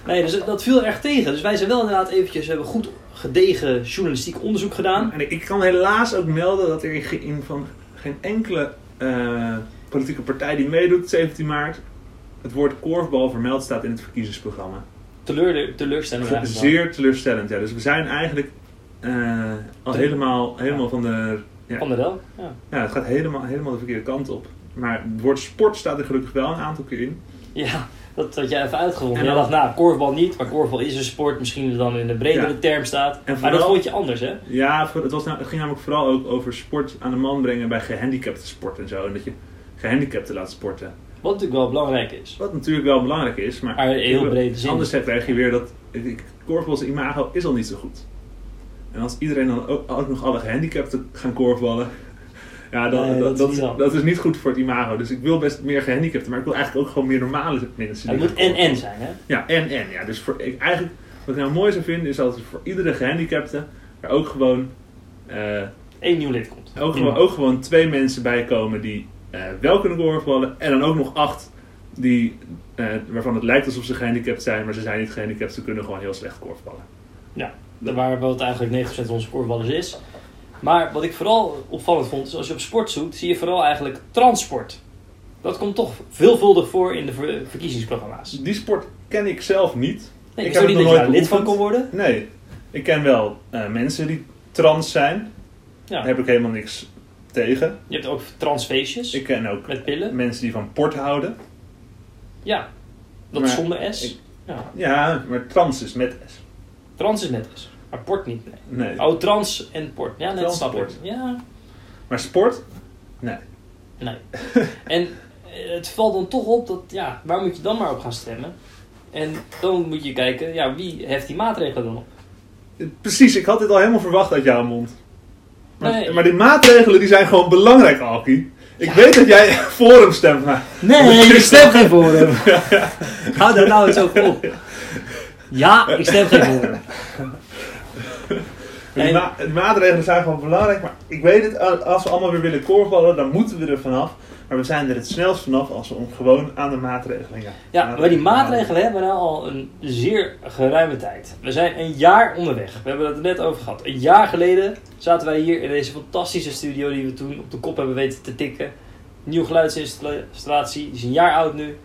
Nee, dus dat viel erg tegen. Dus wij zijn wel inderdaad eventjes, we hebben goed gedegen journalistiek onderzoek gedaan. En ik, kan helaas ook melden dat er in van geen enkele eh, politieke partij die meedoet, 17 maart, het woord korfbal vermeld staat in het verkiezingsprogramma. Teleur, teleurstellend wel. Zeer teleurstellend, ja. Dus we zijn eigenlijk eh, al Te- helemaal, helemaal van de... Ja, Van der Del? Ja. ja, het gaat helemaal, helemaal de verkeerde kant op. Maar het woord sport staat er gelukkig wel een aantal keer in. Ja, dat had jij even uitgevonden. En Jij dacht, nou, korfbal niet, maar korfbal is een sport. Misschien dan in de bredere Ja. term staat. Maar dat vond je anders, hè? Ja, het, was nou, het ging namelijk vooral ook over sport aan de man brengen bij gehandicapte sport en zo. En dat je gehandicapten laat sporten. Wat natuurlijk wel belangrijk is. Wat natuurlijk wel belangrijk is, maar, heel brede zin. anders krijg je weer dat korfbals imago is al niet zo goed. En als iedereen dan ook, ook nog alle gehandicapten gaan korfballen, ja, Nee, dat, dat is niet is, dan. dat is niet goed voor het imago. Dus ik wil best meer gehandicapten, maar ik wil eigenlijk ook gewoon meer normale mensen. Het moet en-en zijn, hè? ja, en en. Ja. Dus voor, ik, eigenlijk, wat ik nou mooi zou vinden, is dat er voor iedere gehandicapte er ook gewoon, eh, Eén nieuw lid komt. ook, gewoon, ook gewoon twee mensen bij komen die eh, wel kunnen korfballen. En dan ook nog acht die, eh, waarvan het lijkt alsof ze gehandicapt zijn, maar ze zijn niet gehandicapt. Ze kunnen gewoon heel slecht korfballen. Ja, waar wat eigenlijk 90% van onze korfballers is. Maar wat ik vooral opvallend vond, is als je op sport zoekt, zie je vooral eigenlijk transport. Dat komt toch veelvuldig voor in de ver- verkiezingsprogramma's. Die sport ken ik zelf niet. Nee, Ik ik heb niet nooit lid van kon worden. Nee, ik ken wel eh, mensen die trans zijn. Ja. Daar heb ik helemaal niks tegen. Je hebt ook transfeestjes Ik ken ook met pillen. mensen die van port houden. Ja, dat Maar is zonder S. ik- Ja. Ja, maar trans is met S. Trans is net S, maar port niet. Nee. Nee. Oh, trans en port. Ja, net snap ik. Ja, Maar sport? Nee. nee. en eh, het valt dan toch op dat, ja, waar moet je dan maar op gaan stemmen? En dan moet je kijken, ja, wie heft die maatregelen dan op? Precies, ik had dit al helemaal verwacht uit jouw mond. Maar, Nee. maar die maatregelen die zijn gewoon belangrijk, Alki. Ik weet dat jij voor hem stemt, maar... Nee, ik stem geen voor hem. Hou daar nou eens over op. Ja, ik stem geen voor hem. Die, En- ma- die maatregelen zijn gewoon belangrijk, maar ik weet het, als we allemaal weer willen korfballen, dan moeten we er vanaf. Maar we zijn er het snelst vanaf als we om gewoon aan de maatregelen gaan. Ja, maar die maatregelen hebben we nou al een zeer geruime tijd. We zijn een jaar onderweg. We hebben het er net over gehad. Een jaar geleden zaten wij hier in deze fantastische studio die we toen op de kop hebben weten te tikken. Nieuwe geluidsinstallatie, die is een jaar oud nu.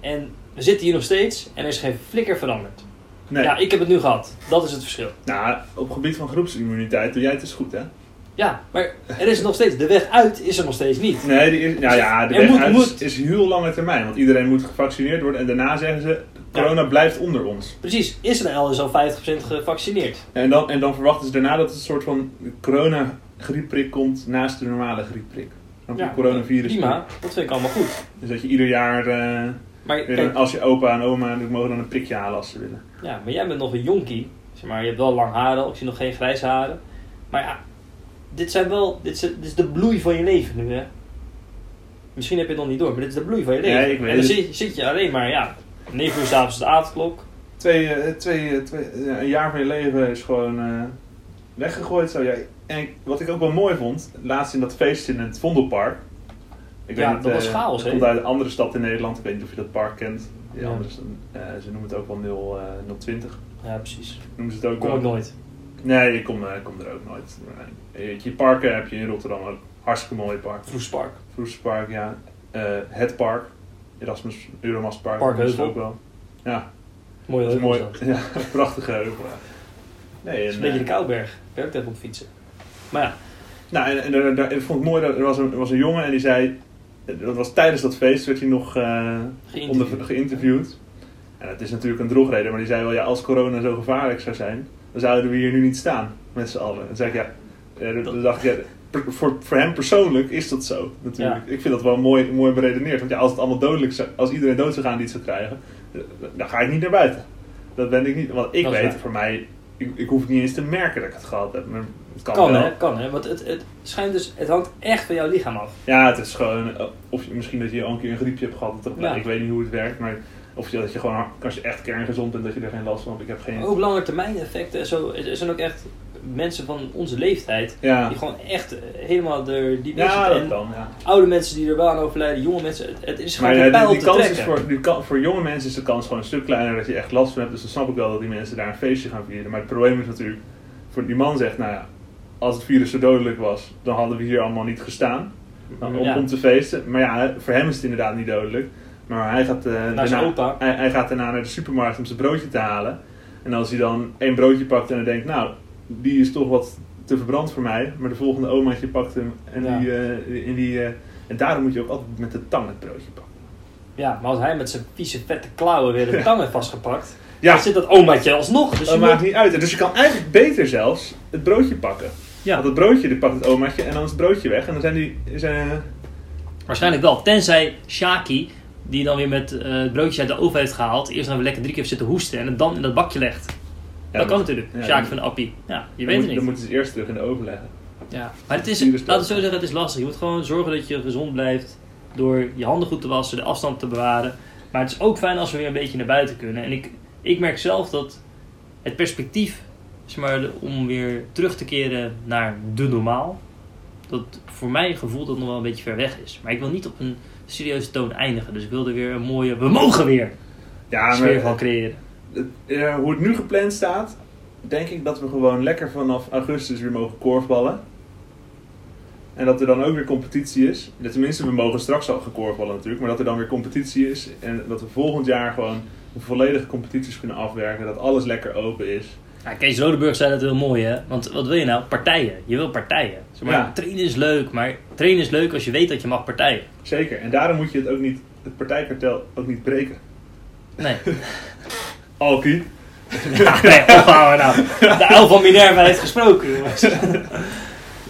En we zitten hier nog steeds en er is geen flikker veranderd. Nee, Ja, ik heb het nu gehad. Dat is het verschil. nou, op gebied van groepsimmuniteit doe jij het dus goed, hè? Ja, maar er is nog steeds, de weg uit is er nog steeds niet. Nee, die is, nou ja, de Er weg moet- uit moet- is, heel lange termijn. Want iedereen moet gevaccineerd worden en daarna zeggen ze, corona blijft onder ons. Precies, Israël is al 50% gevaccineerd. En dan, en dan verwachten ze daarna dat het een soort van corona-griepprik komt naast de normale griepprik. Ja, die coronavirus. Prima, dat vind ik allemaal goed. Dus dat je ieder jaar, eh, Maar kijk, als je opa en oma, die mogen dan een prikje halen als ze willen. Ja, maar jij bent nog een jonkie. Zeg maar, je hebt wel lang haren, ik zie nog geen grijze haren. Maar ja, dit, zijn wel, dit, is, dit is de bloei van je leven nu, hè. Misschien heb je het nog niet door, maar dit is de bloei van je leven. Ja, ik weet en dan het. zit, zit je alleen maar, ja, 9 uur s'avonds de avondklok. Twee, eh, twee, eh, twee, een jaar van je leven is gewoon eh, weggegooid. Zo. Ja, en wat ik ook wel mooi vond, laatst in dat feest in het Vondelpark. Ik Ja, dat was eh, chaos, Het hè? komt uit een andere stad in Nederland. Ik weet niet of je dat park kent. Die Ja. andere, eh, ze noemen het ook wel 0, eh, 020. Ja, precies. Noemen ze het ook Kom ik nooit. Nee, ik kom, eh, ik kom er ook nooit. Eh, je, parken heb je in Rotterdam ook. Hartstikke mooi park. Vroespark. Vroeserspark, ja. Eh, het park. Erasmus Euromastpark. Park ze Heuvel. ook wel. Ja, Mooi heuvel mooi. Ja, prachtige heuvel. ja. Nee, is een beetje de eh, Kouberg. Ik ook tegen op fietsen. Maar ja, Nou, en, en, en, en ik vond het mooi, dat er was, een, er was een jongen en die zei... Dat was tijdens dat feest, werd hij nog eh, Geïnterviewd. onder, geïnterviewd. En het is natuurlijk een drogreden, maar die zei wel... Ja, als corona zo gevaarlijk zou zijn, dan zouden we hier nu niet staan. Met z'n allen. En zei ik, ja... eh, toen dacht ik, ja, voor, voor hem persoonlijk is dat zo, natuurlijk. Ik vind dat wel mooi, mooi beredeneerd. Want ja, als het allemaal dodelijk zou... Als iedereen dood zou gaan die het zou krijgen... eh, Dan ga ik niet naar buiten. Dat ben ik niet. Want ik Dat weet, voor mij ik, ik hoef niet eens te merken dat ik het gehad heb. Maar het kan, Kan wel. hè, kan hè. Want het, het schijnt dus, het hangt echt van jouw lichaam af. Ja, het is gewoon... eh, Of je, misschien dat je al een keer een griepje hebt gehad. Dat, Ja. Ik weet niet hoe het werkt, maar... Of je, dat je gewoon, als je echt kerngezond bent, dat je er geen last van hebt. Ik heb geen... Ook langetermijn effecten en zo. Er zijn ook echt mensen van onze leeftijd ja, die gewoon echt eh, helemaal er diep in ja zitten. dat En kan, ja. oude mensen die er wel aan overlijden, jonge mensen, het, is gewoon Maar een pijl die, die te kans is trekken. voor, die kan, voor jonge mensen is de kans gewoon een stuk kleiner dat je echt last van hebt. Dus dan snap ik wel dat die mensen daar een feestje gaan vieren. Maar het probleem is natuurlijk, voor die man zegt, nou ja, als het virus zo dodelijk was, dan hadden we hier allemaal niet gestaan om, Ja. om te feesten. Maar ja, voor hem is het inderdaad niet dodelijk. Maar hij gaat, eh, daarna. Hij, hij gaat daarna naar de supermarkt om zijn broodje te halen. En als hij dan één broodje pakt en hij denkt, nou, die is toch wat te verbrand voor mij. Maar de volgende omaatje pakt hem en Ja. die... eh, en, die eh, en daarom moet je ook altijd met de tang het broodje pakken. Ja, maar als hij met zijn vieze vette klauwen weer de tang heeft vastgepakt, Ja, dan zit dat omaatje alsnog. Dus dat moet- maakt niet uit. Dus je kan eigenlijk beter zelfs het broodje pakken. Ja. Want het broodje, die pakt het omaatje en dan is het broodje weg. En dan zijn die... Zijn, eh, Waarschijnlijk wel. Tenzij Shaki, die dan weer met het broodje uit de oven heeft gehaald, eerst dan weer lekker drie keer zitten hoesten en het dan in dat bakje legt. Ja, dat kan natuurlijk. dan- van appie. Ja, je dan weet het Dan niet. moeten ze eerst terug in de oven leggen. Ja. Maar het is, laten we zo zeggen, het is lastig. Je moet gewoon zorgen dat je gezond blijft door je handen goed te wassen, de afstand te bewaren. Maar het is ook fijn als we weer een beetje naar buiten kunnen. En ik, ik merk zelf dat het perspectief, zeg maar, om weer terug te keren naar de normaal, dat voor mijn gevoel dat nog wel een beetje ver weg is. Maar ik wil niet op een serieuze toon eindigen. Dus ik wil er weer een mooie, we mogen weer, Ja, sfeer maar van creëren. Eh, hoe het nu gepland staat, denk ik dat we gewoon lekker vanaf augustus weer mogen korfballen. En dat er dan ook weer competitie is. Tenminste, we mogen straks al gaan korfballen natuurlijk. Maar dat er dan weer competitie is. En dat we volgend jaar gewoon volledige competities kunnen afwerken. Dat alles lekker open is. Ja, Kees Rodeburg zei dat heel mooi, hè? Want wat wil je nou? Partijen. Je wil partijen. Zeg maar, Ja. Trainen is leuk, maar trainen is leuk als je weet dat je mag partijen. Zeker. En daarom moet je het ook niet, het partijkartel ook niet breken. Nee. Alki. Ja, nee, ophouden nou. De uil van Minerva heeft gesproken.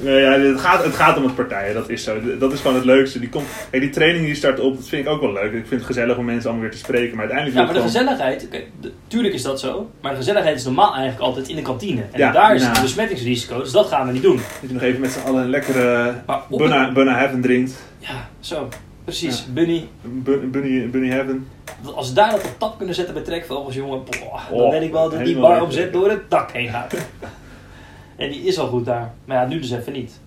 Nee, ja, het, gaat, het gaat om het partijen, dat is zo. Dat is gewoon het leukste. Die, komt, kijk, die training die start op, dat vind ik ook wel leuk. Ik vind het gezellig om mensen allemaal weer te spreken. Maar uiteindelijk Ja, maar de gewoon- gezelligheid, de- tuurlijk is dat zo, maar de gezelligheid is normaal eigenlijk altijd in de kantine. En Ja, daar is nou. het besmettingsrisico, dus dat gaan we niet doen. Dat je nog even met z'n allen een lekkere Bunna, Bunna Heaven drinkt. Ja, zo. Precies. Bunny, Bun- Bunny, Bunny Heaven. als we daar dat op tap kunnen zetten bij trekvogels, jongen, boah, dan Oh, weet ik wel dat die bar omzet door het dak heen gaat. en die is al goed daar. Maar ja, nu dus even niet.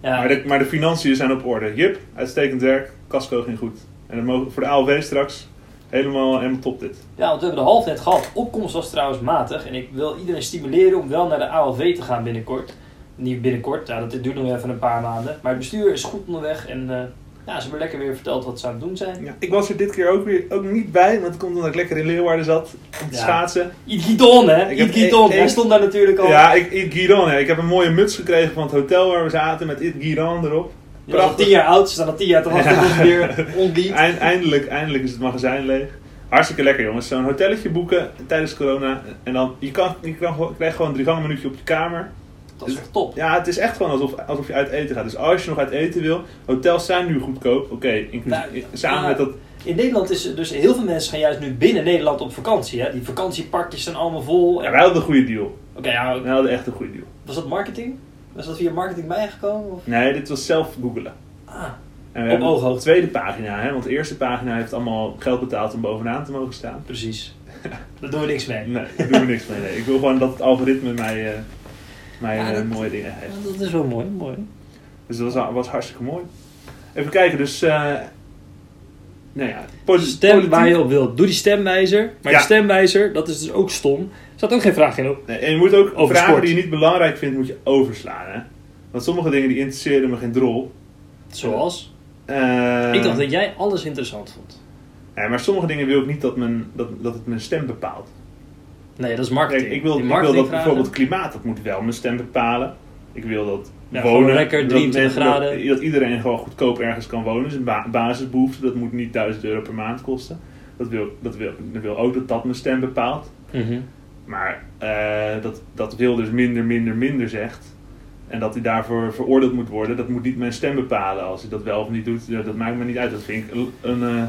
Ja, Maar, de, maar de financiën zijn op orde. Jip, uitstekend werk. Casco ging goed. En dan mogen, voor de ALV straks helemaal, helemaal top dit. Ja, want we hebben de half net gehad. Opkomst was trouwens matig. En ik wil iedereen stimuleren om wel naar de ALV te gaan binnenkort. Niet binnenkort, ja, dat duurt nog even een paar maanden. Maar het bestuur is goed onderweg. En eh, ja, ze hebben lekker weer verteld wat ze aan het doen zijn. Ja, ik was er dit keer ook weer ook niet bij. Want het komt omdat ik lekker in Leeuwarden zat om te Ja. schaatsen. Iets Guidon, hè? Ik Iets Guidon. één- Hij stond daar natuurlijk al. Ja, ik, Giron. hè. Ik heb een mooie muts gekregen van het hotel waar we zaten met It Giron erop. Je al tien jaar oud, ze staan al tien jaar te wachten Ja. weer eindelijk, eindelijk is het magazijn leeg. Hartstikke lekker jongens. Zo'n hotelletje boeken tijdens corona. En dan, je, kan, je kan, gewoon- krijgt gewoon een drie gangen minuutje op je kamer. Dat is echt top. Ja, het is echt gewoon alsof, alsof je uit eten gaat. Dus als je nog uit eten wil, hotels zijn nu goedkoop. Oké, inclusief- Nou, samen met dat... In Nederland is dus heel veel mensen gaan juist nu binnen Nederland op vakantie. Hè? Die vakantieparkjes zijn allemaal vol. Ja, wij hadden een goede deal. Oké, ja, Wij hadden echt een goede deal. was dat marketing? Was dat via marketing bijgekomen? Of? Nee, dit was zelf googelen. Ah, En we Op ooghoogte. de tweede pagina, hè, want de eerste pagina heeft allemaal geld betaald om bovenaan te mogen staan. precies. Daar doen we niks mee. Nee, daar doen we niks mee. Nee. Ik wil gewoon dat het algoritme mij, eh, mij Ja, eh, dat- mooie dingen geeft. Ja, dat is wel mooi, mooi. Dus dat was, was hartstikke mooi. Even kijken, dus... eh nou ja, poli- Stem waar je op wilt. Doe die stemwijzer. Maar Ja. die stemwijzer, dat is dus ook stom. Er staat ook geen vraag in op. Nee, en je moet ook Over vragen sport. die je niet belangrijk vindt, moet je overslaan. Hè? Want sommige dingen die interesseren me geen drol. Zoals? Eh, ik dacht dat jij alles interessant vond. ja, maar sommige dingen wil ik niet dat, mijn, dat, dat het mijn stem bepaalt. Nee, dat is marketing. Kijk, ik wil, ik wil dat bijvoorbeeld klimaat, dat moet wel mijn stem bepalen. Ik wil dat Ja, gewoon lekker dat 23 mensen- graden. Dat, dat iedereen gewoon goedkoop ergens kan wonen. Dus een ba- basisbehoefte, dat moet niet 1000 euro per maand kosten. Dat wil, dat wil, dat wil ook dat dat mijn stem bepaalt. Mhm. Maar eh, dat, dat wil dus minder, minder, minder zegt. En dat hij daarvoor veroordeeld moet worden, dat moet niet mijn stem bepalen. Als hij dat wel of niet doet, ja, dat maakt me niet uit. Dat vind ik een, een, eh,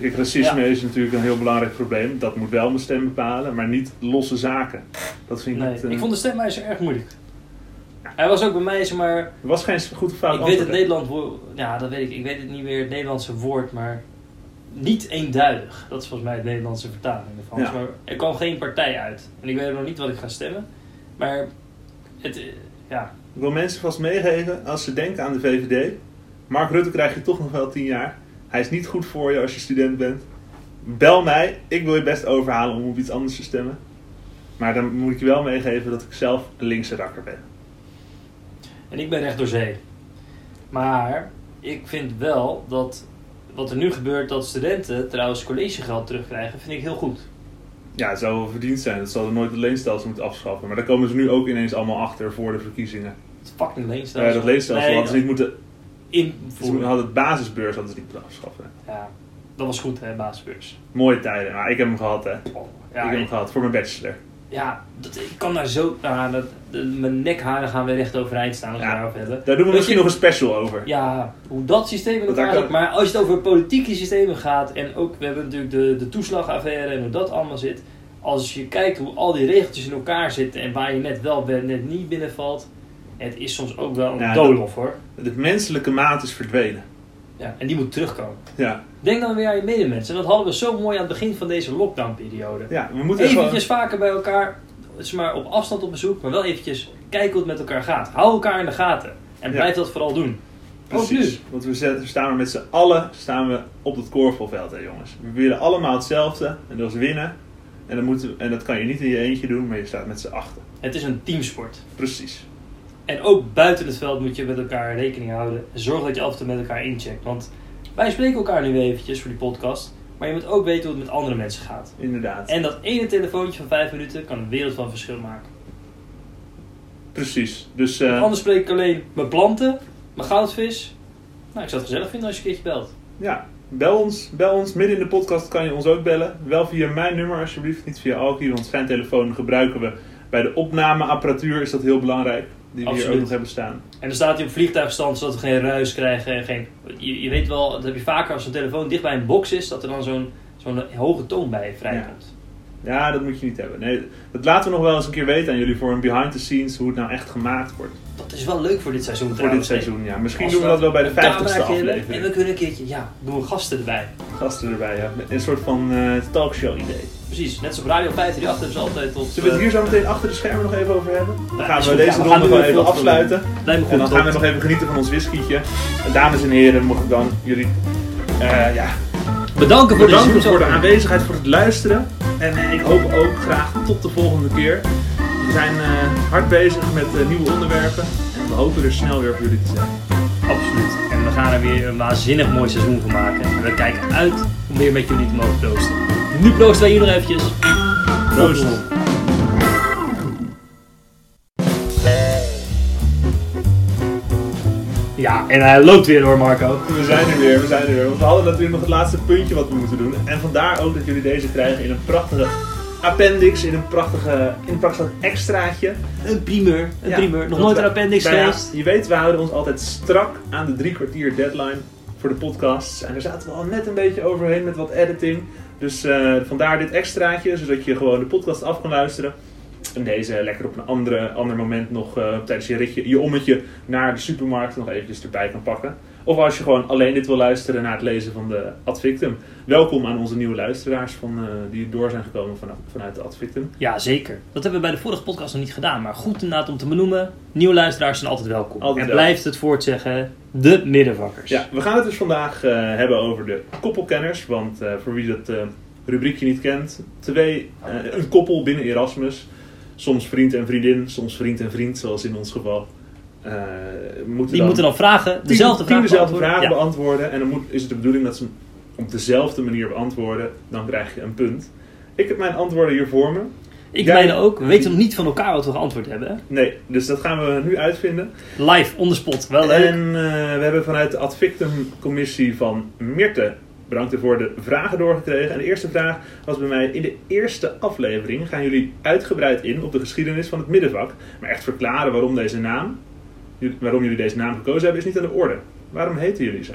kijk, racisme is natuurlijk een heel belangrijk probleem. Dat moet wel mijn stem bepalen, maar niet losse zaken. Dat vind ik Nee, niet... eh, ik vond de stemwijzer erg moeilijk. Hij was ook bij mij, zeg maar... Er was geen goed of fout ik weet het woord... Ja, dat weet ik. Ik weet het niet meer, het Nederlandse woord, maar... Niet eenduidig. Dat is volgens mij het Nederlandse vertaling ervan. Ja. Maar er kwam geen partij uit. En ik weet nog niet wat ik ga stemmen. Maar... Het, eh, ja, Ik wil mensen vast meegeven, als ze denken aan de VVD... Mark Rutte krijg je toch nog wel tien jaar. Hij is niet goed voor je als je student bent. Bel mij, ik wil je best overhalen om op iets anders te stemmen. Maar dan moet ik je wel meegeven dat ik zelf een linkse rakker ben. En ik ben recht door zee. Maar ik vind wel dat wat er nu gebeurt, dat studenten trouwens collegegeld terugkrijgen, vind ik heel goed. Ja, het zou wel verdiend zijn. Dat zal er nooit het leenstelsel moeten afschaffen. Maar daar komen ze nu ook ineens allemaal achter voor de verkiezingen. Het fucking leenstelsel. Ja, dat leenstelsel Nee, hadden ze niet moeten... Ze invoeren. hadden het basisbeurs hadden ze moeten afschaffen. Ja, dat was goed hè, basisbeurs. Mooie tijden. Maar ik heb hem gehad, hè. Oh, ik ja, heb hem ik, gehad voor mijn bachelor. ja dat, ik kan daar zo... Nou, dat, de- mijn nekharen gaan weer recht overeind staan als we Ja. daarover hebben. Daar doen we misschien je- nog een special over. Ja, hoe dat systeem in elkaar zit. Maar als je het over politieke systemen gaat en ook, we hebben natuurlijk de, de toeslagaffaire en hoe dat allemaal zit. Als je kijkt hoe al die regeltjes in elkaar zitten en waar je net wel bent, net niet binnenvalt. Het is soms ook wel een Ja, doolhof hoor. De menselijke maat is verdwenen. Ja, en die moet terugkomen. Ja, Denk dan weer aan je medemensen. Dat hadden we zo mooi aan het begin van deze lockdown-periode. ja we moeten Eventjes gewoon... vaker bij elkaar, zeg maar op afstand op bezoek, maar wel eventjes kijken hoe het met elkaar gaat. Hou elkaar in de gaten. En Ja. blijf dat vooral doen. Precies. nu. Want we staan we met z'n allen staan we op het korfbalveld, hè jongens. We willen allemaal hetzelfde. En dat is winnen. En, dan moeten en dat kan je niet in je eentje doen, maar je staat met z'n achten. Het is een teamsport. Precies. En ook buiten het veld moet je met elkaar rekening houden. Zorg dat je af en toe met elkaar incheckt. Want wij spreken elkaar nu eventjes voor die podcast. Maar je moet ook weten hoe het met andere mensen gaat. Inderdaad. En dat ene telefoontje van vijf minuten kan een wereld van verschil maken. Precies. Dus eh, Anders spreek ik alleen mijn planten, mijn goudvis. Nou, ik zou het gezellig vinden als je een keertje belt. ja, bel ons. Bel ons. Midden in de podcast kan je ons ook bellen. Wel via mijn nummer alsjeblieft, niet via Alki. Want zijn telefoon gebruiken we bij de opnameapparatuur. Is dat heel belangrijk. Die we hier ook nog hebben staan. En dan staat hij op vliegtuigstand zodat we geen ruis krijgen. En geen, je, je weet wel, dat heb je vaker als een telefoon dicht bij een box is. Dat er dan zo'n zo'n hoge toon bij vrijkomt. Ja, dat moet je niet hebben. Nee, dat laten we nog wel eens een keer weten aan jullie voor een behind the scenes. Hoe het nou echt gemaakt wordt. Dat is wel leuk voor dit seizoen Voor dit trouwens, hè? seizoen, ja. Misschien Als doen we dat wel bij de een 50ste cameraatje hebben En aflevering. we kunnen een keertje, ja, doen we gasten erbij. Gasten erbij, ja. Een soort van eh, talkshow idee. Precies, net zoals Radio 538 hebben ze altijd tot... Zullen we het eh, hier zo meteen achter de schermen nog even over hebben? Dan gaan we deze ronde nu even afsluiten. En dan gaan we nog even genieten van ons whiskietje. Dames en heren, mag ik dan jullie eh, ja, Bedanken voor de voor de aanwezigheid, voor het luisteren. En eh, ik hoop ook graag tot de volgende keer. We zijn eh, hard bezig met eh, nieuwe onderwerpen. En we hopen er snel weer voor jullie te zijn. Gaan er weer een waanzinnig mooi seizoen van maken. En we kijken uit om weer met jullie te mogen proosten. Nu proosten wij hier nog eventjes. Proost. Ja, en hij loopt weer hoor Marco. We zijn er weer, we zijn er weer. Want we hadden natuurlijk nog het laatste puntje wat we moeten doen. En vandaar ook dat jullie deze krijgen in een prachtige appendix, in een prachtige, in een prachtig extraatje. Een primeur. Een Ja, primeur. Nog nooit een appendix Nou ja, geweest. Je weet, we houden ons altijd strak aan de drie kwartier deadline voor de podcasts. En daar zaten we al net een beetje overheen met wat editing. Dus eh, vandaar dit extraatje, zodat je gewoon de podcast af kan luisteren. En deze lekker op een andere, ander moment nog eh, tijdens je ritje, je ommetje naar de supermarkt nog eventjes erbij kan pakken. Of als je gewoon alleen dit wil luisteren naar het lezen van de Ad Victum. Welkom aan onze nieuwe luisteraars van, eh, die door zijn gekomen vanaf, vanuit de Ad Victum. Ja, zeker. Dat hebben we bij de vorige podcast nog niet gedaan. Maar goed inderdaad om te benoemen. Nieuwe luisteraars zijn altijd welkom. Altijd en blijft het voortzeggen. De middenvakkers. Ja, we gaan het dus vandaag eh, hebben over de koppelkenners. Want eh, voor wie dat rubriekje niet kent, twee, een koppel binnen Erasmus. Soms vriend en vriendin, soms vriend en vriend, zoals in ons geval. Eh, moeten Die moeten dan vragen, dezelfde tien vraag dezelfde beantwoorden. vragen Ja. beantwoorden. En dan moet, is het de bedoeling dat ze hem op dezelfde manier beantwoorden. Dan krijg je een punt. Ik heb mijn antwoorden hier voor me. Ik Jij- mijne ook. We weten nog niet van elkaar wat we geantwoord hebben. Hè? Nee, dus dat gaan we nu uitvinden. Live, on the spot. Wel leuk. En eh, we hebben vanuit de Ad Victum commissie van Mirte bedankt ervoor de vragen doorgekregen. En de eerste vraag was bij mij in de eerste aflevering gaan jullie uitgebreid in op de geschiedenis van het middenvak. Maar echt verklaren waarom deze naam, waarom jullie deze naam gekozen hebben, is niet aan de orde. Waarom heten jullie zo?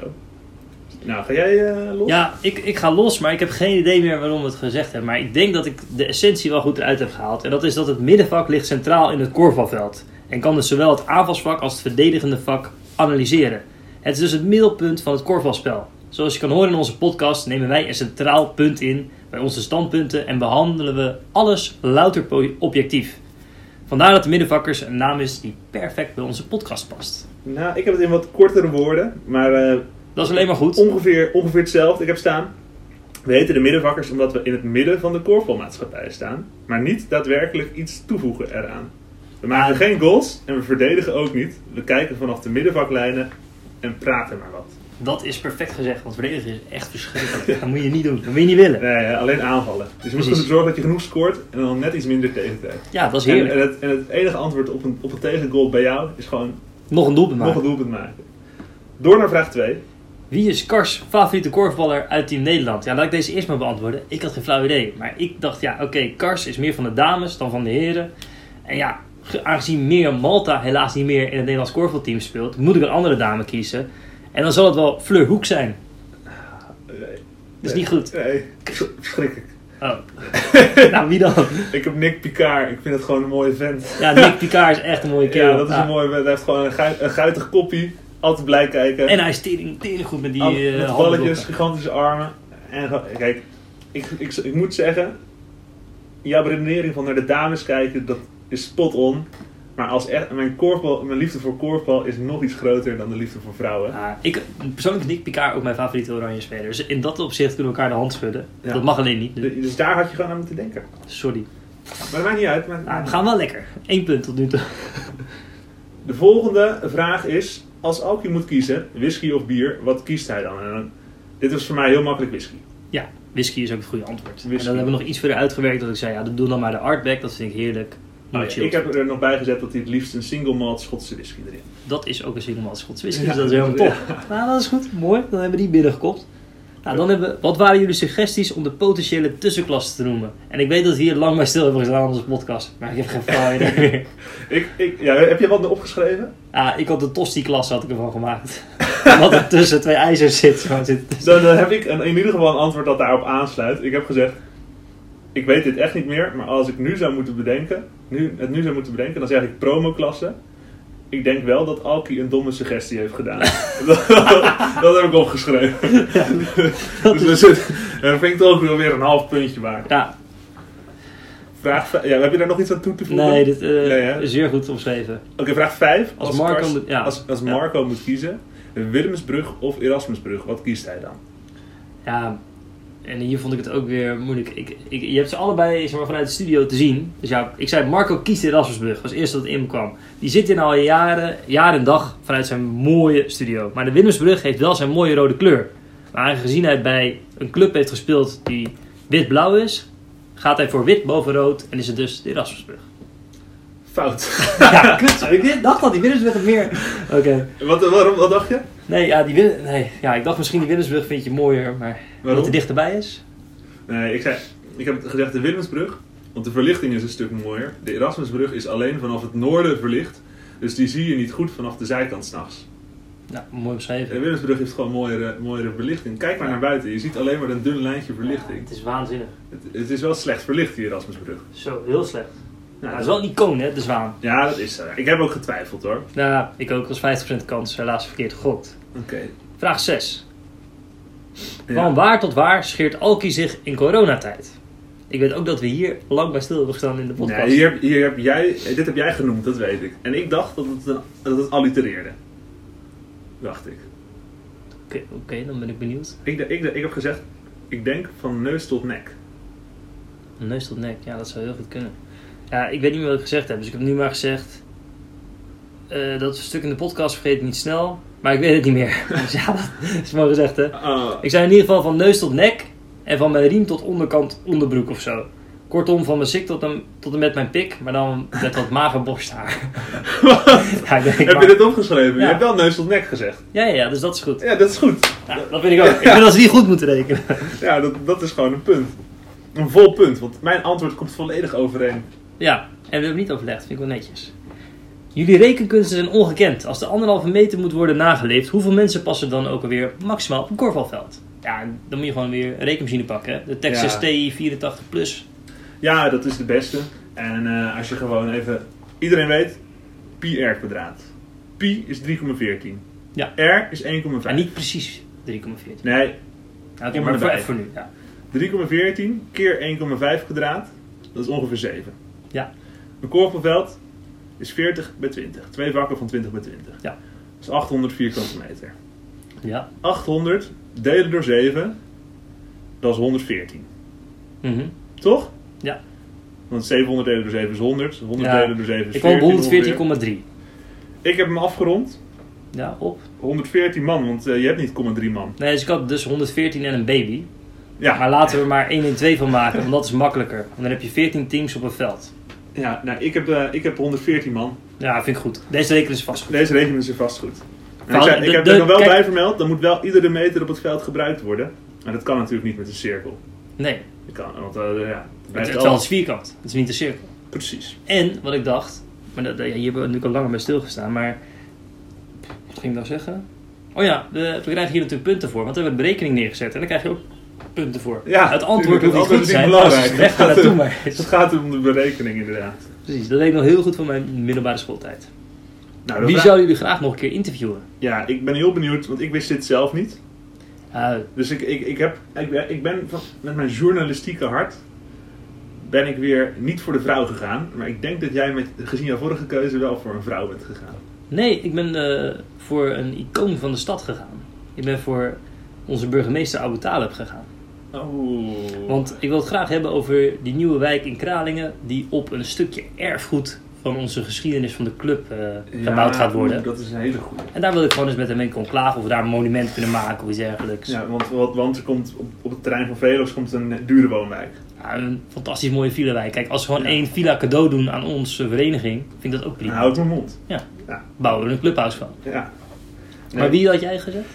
Nou, ga jij eh, los? Ja, ik, ik ga los, maar ik heb geen idee meer waarom we het gezegd hebben. Maar ik denk dat ik de essentie wel goed eruit heb gehaald. En dat is dat het middenvak ligt centraal in het korfbalveld. En kan dus zowel het aanvalsvak als het verdedigende vak analyseren. Het is dus het middelpunt van het korfbalspel. Zoals je kan horen in onze podcast nemen wij een centraal punt in bij onze standpunten en behandelen we alles louter objectief. Vandaar dat de middenvakkers een naam is die perfect bij onze podcast past. Nou, ik heb het in wat kortere woorden, maar eh, Dat is alleen maar goed. ongeveer, ongeveer hetzelfde. Ik heb staan. We heten de middenvakkers omdat we in het midden van de korfbalmaatschappij staan, maar niet daadwerkelijk iets toevoegen eraan. We maken geen goals en we verdedigen ook niet. We kijken vanaf de middenvaklijnen en praten maar wat. Dat is perfect gezegd, want verdedigen is echt verschrikkelijk. Dat moet je niet doen, dat moet je niet willen. Nee, alleen aanvallen. Dus je moet zorgen dat je genoeg scoort en dan net iets minder tegentijd. Ja, dat is heerlijk. en, het, en het enige antwoord op een, op een tegengoal bij jou is gewoon Nog een doelpunt nog maken. een doelpunt maken. Door naar vraag 2. Wie is Kars favoriete korfballer uit Team Nederland? Ja, laat ik deze eerst maar beantwoorden. Ik had geen flauw idee. Maar ik dacht, ja, oké, Kars is meer van de dames dan van de heren. En ja, ge- aangezien Mirjam Malta helaas niet meer in het Nederlands korfbalteam speelt, moet ik een andere dame kiezen. En dan zal het wel Fleur Hoek zijn. Dat is niet goed. Nee, verschrikkelijk. Oh. nou, wie dan? Ik heb Nick Picard. Ik vind het gewoon een mooie vent. Ja, Nick Picard is echt een mooie kerel. Ja, dat is een mooie vent. Hij heeft gewoon een, gui- een guitig koppie. Altijd blij kijken. En hij is tering, tering goed met die Al- eh, met handblokken. balletjes, gigantische armen. En kijk, ik, ik, ik moet zeggen, jouw redenering van naar de dames kijken, dat is spot on. Maar als echt, mijn, korfbal, mijn liefde voor korfbal is nog iets groter dan de liefde voor vrouwen. Ja, ik, persoonlijk is Nick Picard ook mijn favoriete oranje speler. Dus in dat opzicht kunnen we elkaar de hand schudden. Ja. Dat mag alleen niet. dus- Dus daar had je gewoon aan moeten denken. Sorry. Maar dat maakt niet uit. Maar, Nou, we gaan wel lekker. Eén punt tot nu toe. De volgende vraag is, als Alki moet kiezen, whisky of bier, wat kiest hij dan? En dan- dit was voor mij heel makkelijk whisky. Ja, whisky is ook het goede antwoord. Whisky. En dan hebben we nog iets verder uitgewerkt dat ik zei, ja, doe dan maar de Artback. Dat vind ik heerlijk. Oh ja, Chilled. ik heb er nog bij gezet dat hij het liefst een single malt Schotse whisky erin. Dat is ook een single malt Schots whisky, Ja, dus dat is helemaal top. ja. Nou, dat is goed. Mooi. Dan hebben we die binnengekocht. Nou, dan hebben we, wat waren jullie suggesties om de potentiële tussenklasse te noemen? En ik weet dat we hier lang bij stil hebben gestaan in onze podcast, maar ik heb geen flauw idee meer. Ik, ik, ja, heb je wat opgeschreven? Ah, ik had de tosti-klasse had ik ervan gemaakt. Wat er tussen twee ijzers zit. Zit Dan, dan heb ik een, in ieder geval een antwoord dat daarop aansluit. Ik heb gezegd, ik weet dit echt niet meer, maar als ik nu zou moeten bedenken, nu, het nu zou moeten bedenken, dan zeg ik promoklasse. Ik denk wel dat Alki een domme suggestie heeft gedaan. dat, dat heb ik opgeschreven. dat dus is- er dan vind ik toch wel weer een half puntje waard. Ja, Vraag ja, heb je daar nog iets aan toe te voegen? nee, dit eh, Nee, is zeer goed omschreven. Oké, vraag 5. Als Marco moet- ja. als, als Ja. Marco moet kiezen, Willemsbrug of Erasmusbrug, wat kiest hij dan? Ja, en hier vond ik het ook weer moeilijk. Ik, ik, je hebt ze allebei zeg maar, vanuit de studio te zien. Dus ja, ik zei Marco kiest Erasmusbrug. Dat was het eerste dat in kwam. Die zit in al jaren, jaar en dag vanuit zijn mooie studio. Maar de Willemsbrug heeft wel zijn mooie rode kleur. Maar aangezien hij bij een club heeft gespeeld die wit-blauw is, gaat hij voor wit boven rood en is het dus de Erasmusbrug. Fout. ja, kut. Ik dacht dat die Willemsbrug het meer... Oké. wat, waarom, wat dacht je? Nee, ja, die Wil- nee, ja, ik dacht misschien die Willemsbrug vind je mooier, maar omdat hij dichterbij is. Nee, ik, zei, ik heb gezegd de Willemsbrug, want de verlichting is een stuk mooier. De Erasmusbrug is alleen vanaf het noorden verlicht, dus die zie je niet goed vanaf de zijkant s'nachts. Nou, mooi De beschreven. Willemsbrug heeft gewoon mooiere, mooiere verlichting. Kijk maar naar buiten, je ziet alleen maar een dun lijntje verlichting. Het is waanzinnig. Het, het is wel slecht verlicht, die Erasmusbrug. Zo, heel slecht. Nou, dat is wel een icoon, hè, de zwaan. Ja, dat is zo. Ik heb ook getwijfeld hoor. Nou, ik ook als 50% kans, helaas verkeerd gegokt. Oké. Vraag 6. Ja. Van waar tot waar scheert Alki zich in coronatijd? Ik weet ook dat we hier lang bij stil hebben gestaan in de podcast. Nee, hier, hier heb jij, dit heb jij genoemd, dat weet ik. En ik dacht dat het, een, dat het allitereerde. Dacht ik. Oké, oké, dan ben ik benieuwd. Ik, ik. ik heb gezegd, ik denk van neus tot nek. Neus tot nek, ja, dat zou heel goed kunnen. Ja, ik weet niet meer wat ik gezegd heb, dus ik heb nu maar gezegd... eh, dat stuk in de podcast vergeet ik niet snel, maar ik weet het niet meer. dus ja, dat is mooi gezegd, hè. Ah, Ik zei in ieder geval van neus tot nek en van mijn riem tot onderkant onderbroek of zo. Kortom, van mijn sik tot en, tot en met mijn pik, maar dan met wat mager borsthaar. ja, ik denk, heb je dit opgeschreven? Ja. Je hebt wel neus tot nek gezegd. ja, ja, ja, dus dat is goed. Ja, dat is goed. Ja, dat vind ik ook. Ik vind dat ze die goed moeten rekenen. Ja, dat, dat is gewoon een punt. Een vol punt, want mijn antwoord komt volledig overeen. Ja, en we hebben niet overlegd, vind ik wel netjes. Jullie rekenkunsten zijn ongekend. Als de anderhalve meter moet worden nageleefd, hoeveel mensen passen dan ook alweer maximaal op een korfbalveld? Ja, dan moet je gewoon weer een rekenmachine pakken. De Texas Ja. TI 84 Plus. Ja, dat is de beste. En eh, als je gewoon even... Iedereen weet, pi r kwadraat. Pi is 3,14. Ja. R is 1,5. Ja, niet precies 3,14. Nee, Om maar voor, voor nu. Ja. 3,14 keer 1,5 kwadraat, dat is ongeveer 7. Ja. Een korfbalveld is 40 bij 20. Twee vakken van 20 bij 20. Ja. Dat is 800 vierkante meter. ja. 800 delen door 7, dat is 114. Mhm. Toch? Ja. Want 700 delen door 7 is 100. 100 Ja. delen door 7 is Ik kwam 14 op ongeveer. 114,3. Ik heb hem afgerond. Ja, op. 114 man, want eh, je hebt niet 0,3 man. Nee, dus ik had dus 114 en een baby. Ja, Maar laten we er maar 1 en 2 van maken, want dat is makkelijker. Want dan heb je 14 teams op een veld. Ja nou, ik, heb, eh, ik heb 114 man. Ja, vind ik goed. Deze rekening is vast goed. Deze rekening is vast goed. En ik, zei- de- ik heb de- er nog wel kijk- bij vermeld, dan moet wel iedere meter op het veld gebruikt worden. Maar dat kan natuurlijk niet met een cirkel. Nee, Dat kan, want eh, ja, het het, het wel- is vierkant. Het is niet een cirkel. Precies. En wat ik dacht, maar dat, ja, hier hebben we natuurlijk al langer bij stilgestaan, maar wat ging ik nou zeggen? Oh ja, we, we krijgen hier natuurlijk punten voor, want we hebben een berekening neergezet en dan krijg je ook punten voor. Ja, het antwoord hoeft niet het goed zijn, weg gaan belangrijk. naartoe maar. Het gaat om de berekening inderdaad. Precies, dat weet ik nog heel goed van mijn middelbare schooltijd. Nou, Wie zou jullie graag nog een keer interviewen? Ja, ik ben heel benieuwd, want ik wist dit zelf niet. Ah, Dus ik, ik, ik, heb, ik, ben- ik ben van, met mijn journalistieke hart ben ik weer niet voor de vrouw gegaan. Maar ik denk dat jij met, gezien jouw vorige keuze wel voor een vrouw bent gegaan. nee, ik ben eh, voor een icoon van de stad gegaan. Ik ben voor onze burgemeester Abu Talib gegaan. Oh. Want ik wil het graag hebben over die nieuwe wijk in Kralingen, die op een stukje erfgoed van onze geschiedenis van de club eh, gebouwd gaat worden. Dat is een hele goede. En daar wil ik gewoon eens met hem in conclave of we daar een monument kunnen maken of iets dergelijks. Ja, want, want, want er komt op, op het terrein van Velox komt een dure woonwijk. Ja, een fantastisch mooie villa-wijk. Kijk, als we gewoon Ja. één villa cadeau doen aan onze vereniging, vind ik dat ook prima. hou ik mijn mond. Bouwen we er een clubhuis van. Ja. Maar wie had jij gezegd?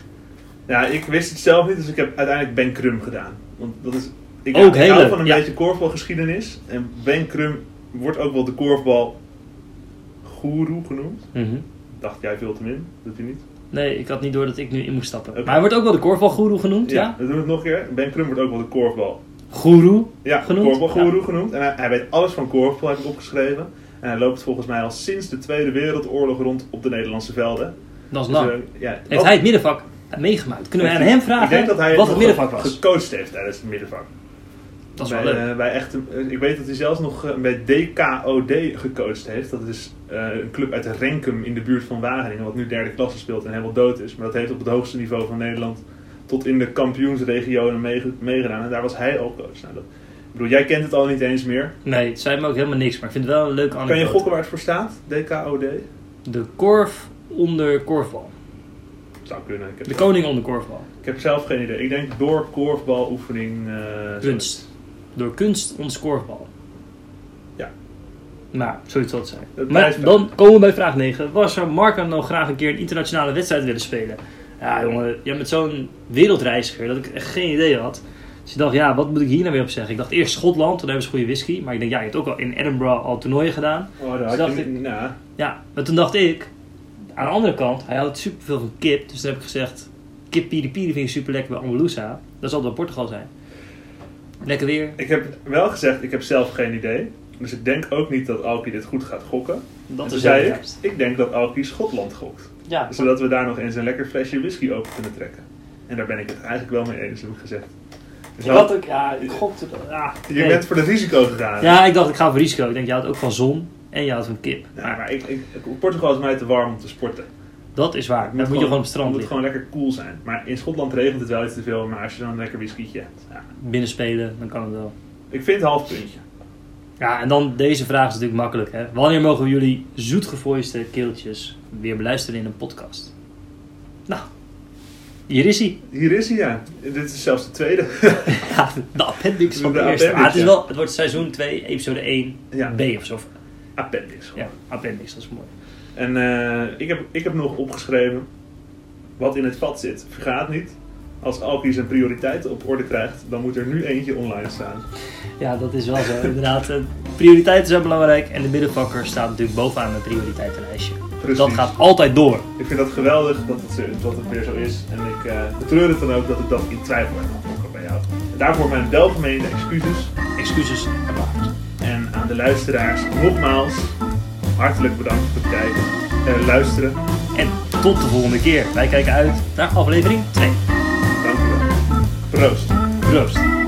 Ja, ik wist het zelf niet, dus ik heb uiteindelijk Ben Krum gedaan. Want dat is... Ik, Ook heel leuk, van een ja. beetje korfbalgeschiedenis. En Ben Krum wordt ook wel de korfbal goeroe genoemd. Mhm. Dacht jij veel te min, doet hij niet? Nee, ik had niet door dat ik nu in moest stappen. Maar hij wordt ook wel de korfbalgoeroe genoemd, ja? we doen het nog een keer. Ben Krum wordt ook wel de korfbal. Goeroe. Ja, Genoemd? korfbalgoeroe genoemd. En hij, hij weet alles van korfbal, heb ik opgeschreven. En hij loopt volgens mij al sinds de Tweede Wereldoorlog rond op de Nederlandse velden. Dat is Dus, lang. eh, ja, Heeft hij het middenvak meegemaakt? Kunnen we aan hem vragen Ik denk dat hij wat het middenvak was? gecoacht heeft tijdens het middenvak. Dat is wel leuk. eh, bij echt, een- ik weet dat hij zelfs nog eh, bij DKOD gecoacht heeft. Dat is eh, een club uit Renkum in de buurt van Wageningen, wat nu derde klasse speelt en helemaal dood is. Maar dat heeft op het hoogste niveau van Nederland tot in de kampioensregionen meege- meegedaan. En daar was hij ook coach. Nou, dat, ik bedoel, jij kent het al niet eens meer. Nee, het zei me ook helemaal niks, maar ik vind het wel een leuke Kan anekdote. je gokken waar het voor staat? DKOD? De korf onder korfbal. Zou kunnen. De koning onder korfbal. ik heb zelf geen idee. Ik denk door korfbaloefening. eh, Kunst. Door kunst ons korfbal. Ja. Nou, zoiets zal het zijn. Maar dan komen we bij vraag 9. Was zou Marco nou graag een keer een internationale wedstrijd willen spelen? Ja, jongen, jij bent zo'n wereldreiziger dat ik echt geen idee had. Dus ik dacht, ja, wat moet ik hier nou weer op zeggen? Ik dacht eerst Schotland, toen hebben ze goede whisky. Maar ik denk, ja, je hebt ook al in Edinburgh al toernooien gedaan. Oh, daar Dus dacht je, ik- nou, Ja, maar toen dacht ik, aan de andere kant, hij houdt superveel van kip. Dus toen heb ik gezegd, kip piri piri vind ik super lekker bij Andalusa. Dat zal wel Portugal zijn. Lekker weer. Ik heb wel gezegd, ik heb zelf geen idee. Dus ik denk ook niet dat Alki dit goed gaat gokken. Dat en is zei ik, juist. ik denk dat Alki Schotland gokt. Ja, Zodat we daar nog eens een lekker flesje whisky open kunnen trekken. En daar ben ik het eigenlijk wel mee eens, heb ik gezegd. Dus ik had ook, ja, ik gokte. Ja, je nee. bent voor de risico gegaan. ja, ik dacht ik ga voor risico. Ik denk, je houdt ook van zon en je houdt van kip. Ja, Maar ik, ik, Portugal is mij te warm om te sporten. dat is waar. Het Dan moet je gewoon op het strand Het moet liggen. gewoon lekker koel zijn. Maar in Schotland regent het wel iets te veel. Maar als je zo'n lekker whiskytje hebt. Ja. Binnen spelen, dan kan het wel. Ik vind een half puntje. Ja, en dan deze vraag is natuurlijk makkelijk. Hè? Wanneer mogen we jullie zoetgevoiste keeltjes weer beluisteren in een podcast? Nou, hier is hij. Hier is hij, ja. Dit is zelfs de tweede. Ja, de appendix van de, De eerste. appendix, Maar het, is ja. wel, het wordt seizoen 2, episode 1, ja, B of zo. Appendix. gewoon. Ja, appendix, dat is mooi. En eh, ik, heb, ik heb nog opgeschreven. Wat in het vat zit, vergaat niet. als Alki zijn prioriteiten op orde krijgt, dan moet er nu eentje online staan. Ja, dat is wel zo. Inderdaad, eh, prioriteiten zijn belangrijk en de middenvakker staat natuurlijk bovenaan mijn prioriteitenlijstje. Precies. Dat gaat altijd door. Ik vind dat geweldig dat het, zo- dat het weer zo is. En ik eh betreur het dan ook dat ik dat in twijfel heb getrokken bij jou. En daarvoor mijn welgemeende excuses. Excuses erwaard. En aan de luisteraars nogmaals hartelijk bedankt voor het kijken en luisteren. En tot de volgende keer. Wij kijken uit naar aflevering 2. Dank u wel. Proost. Proost.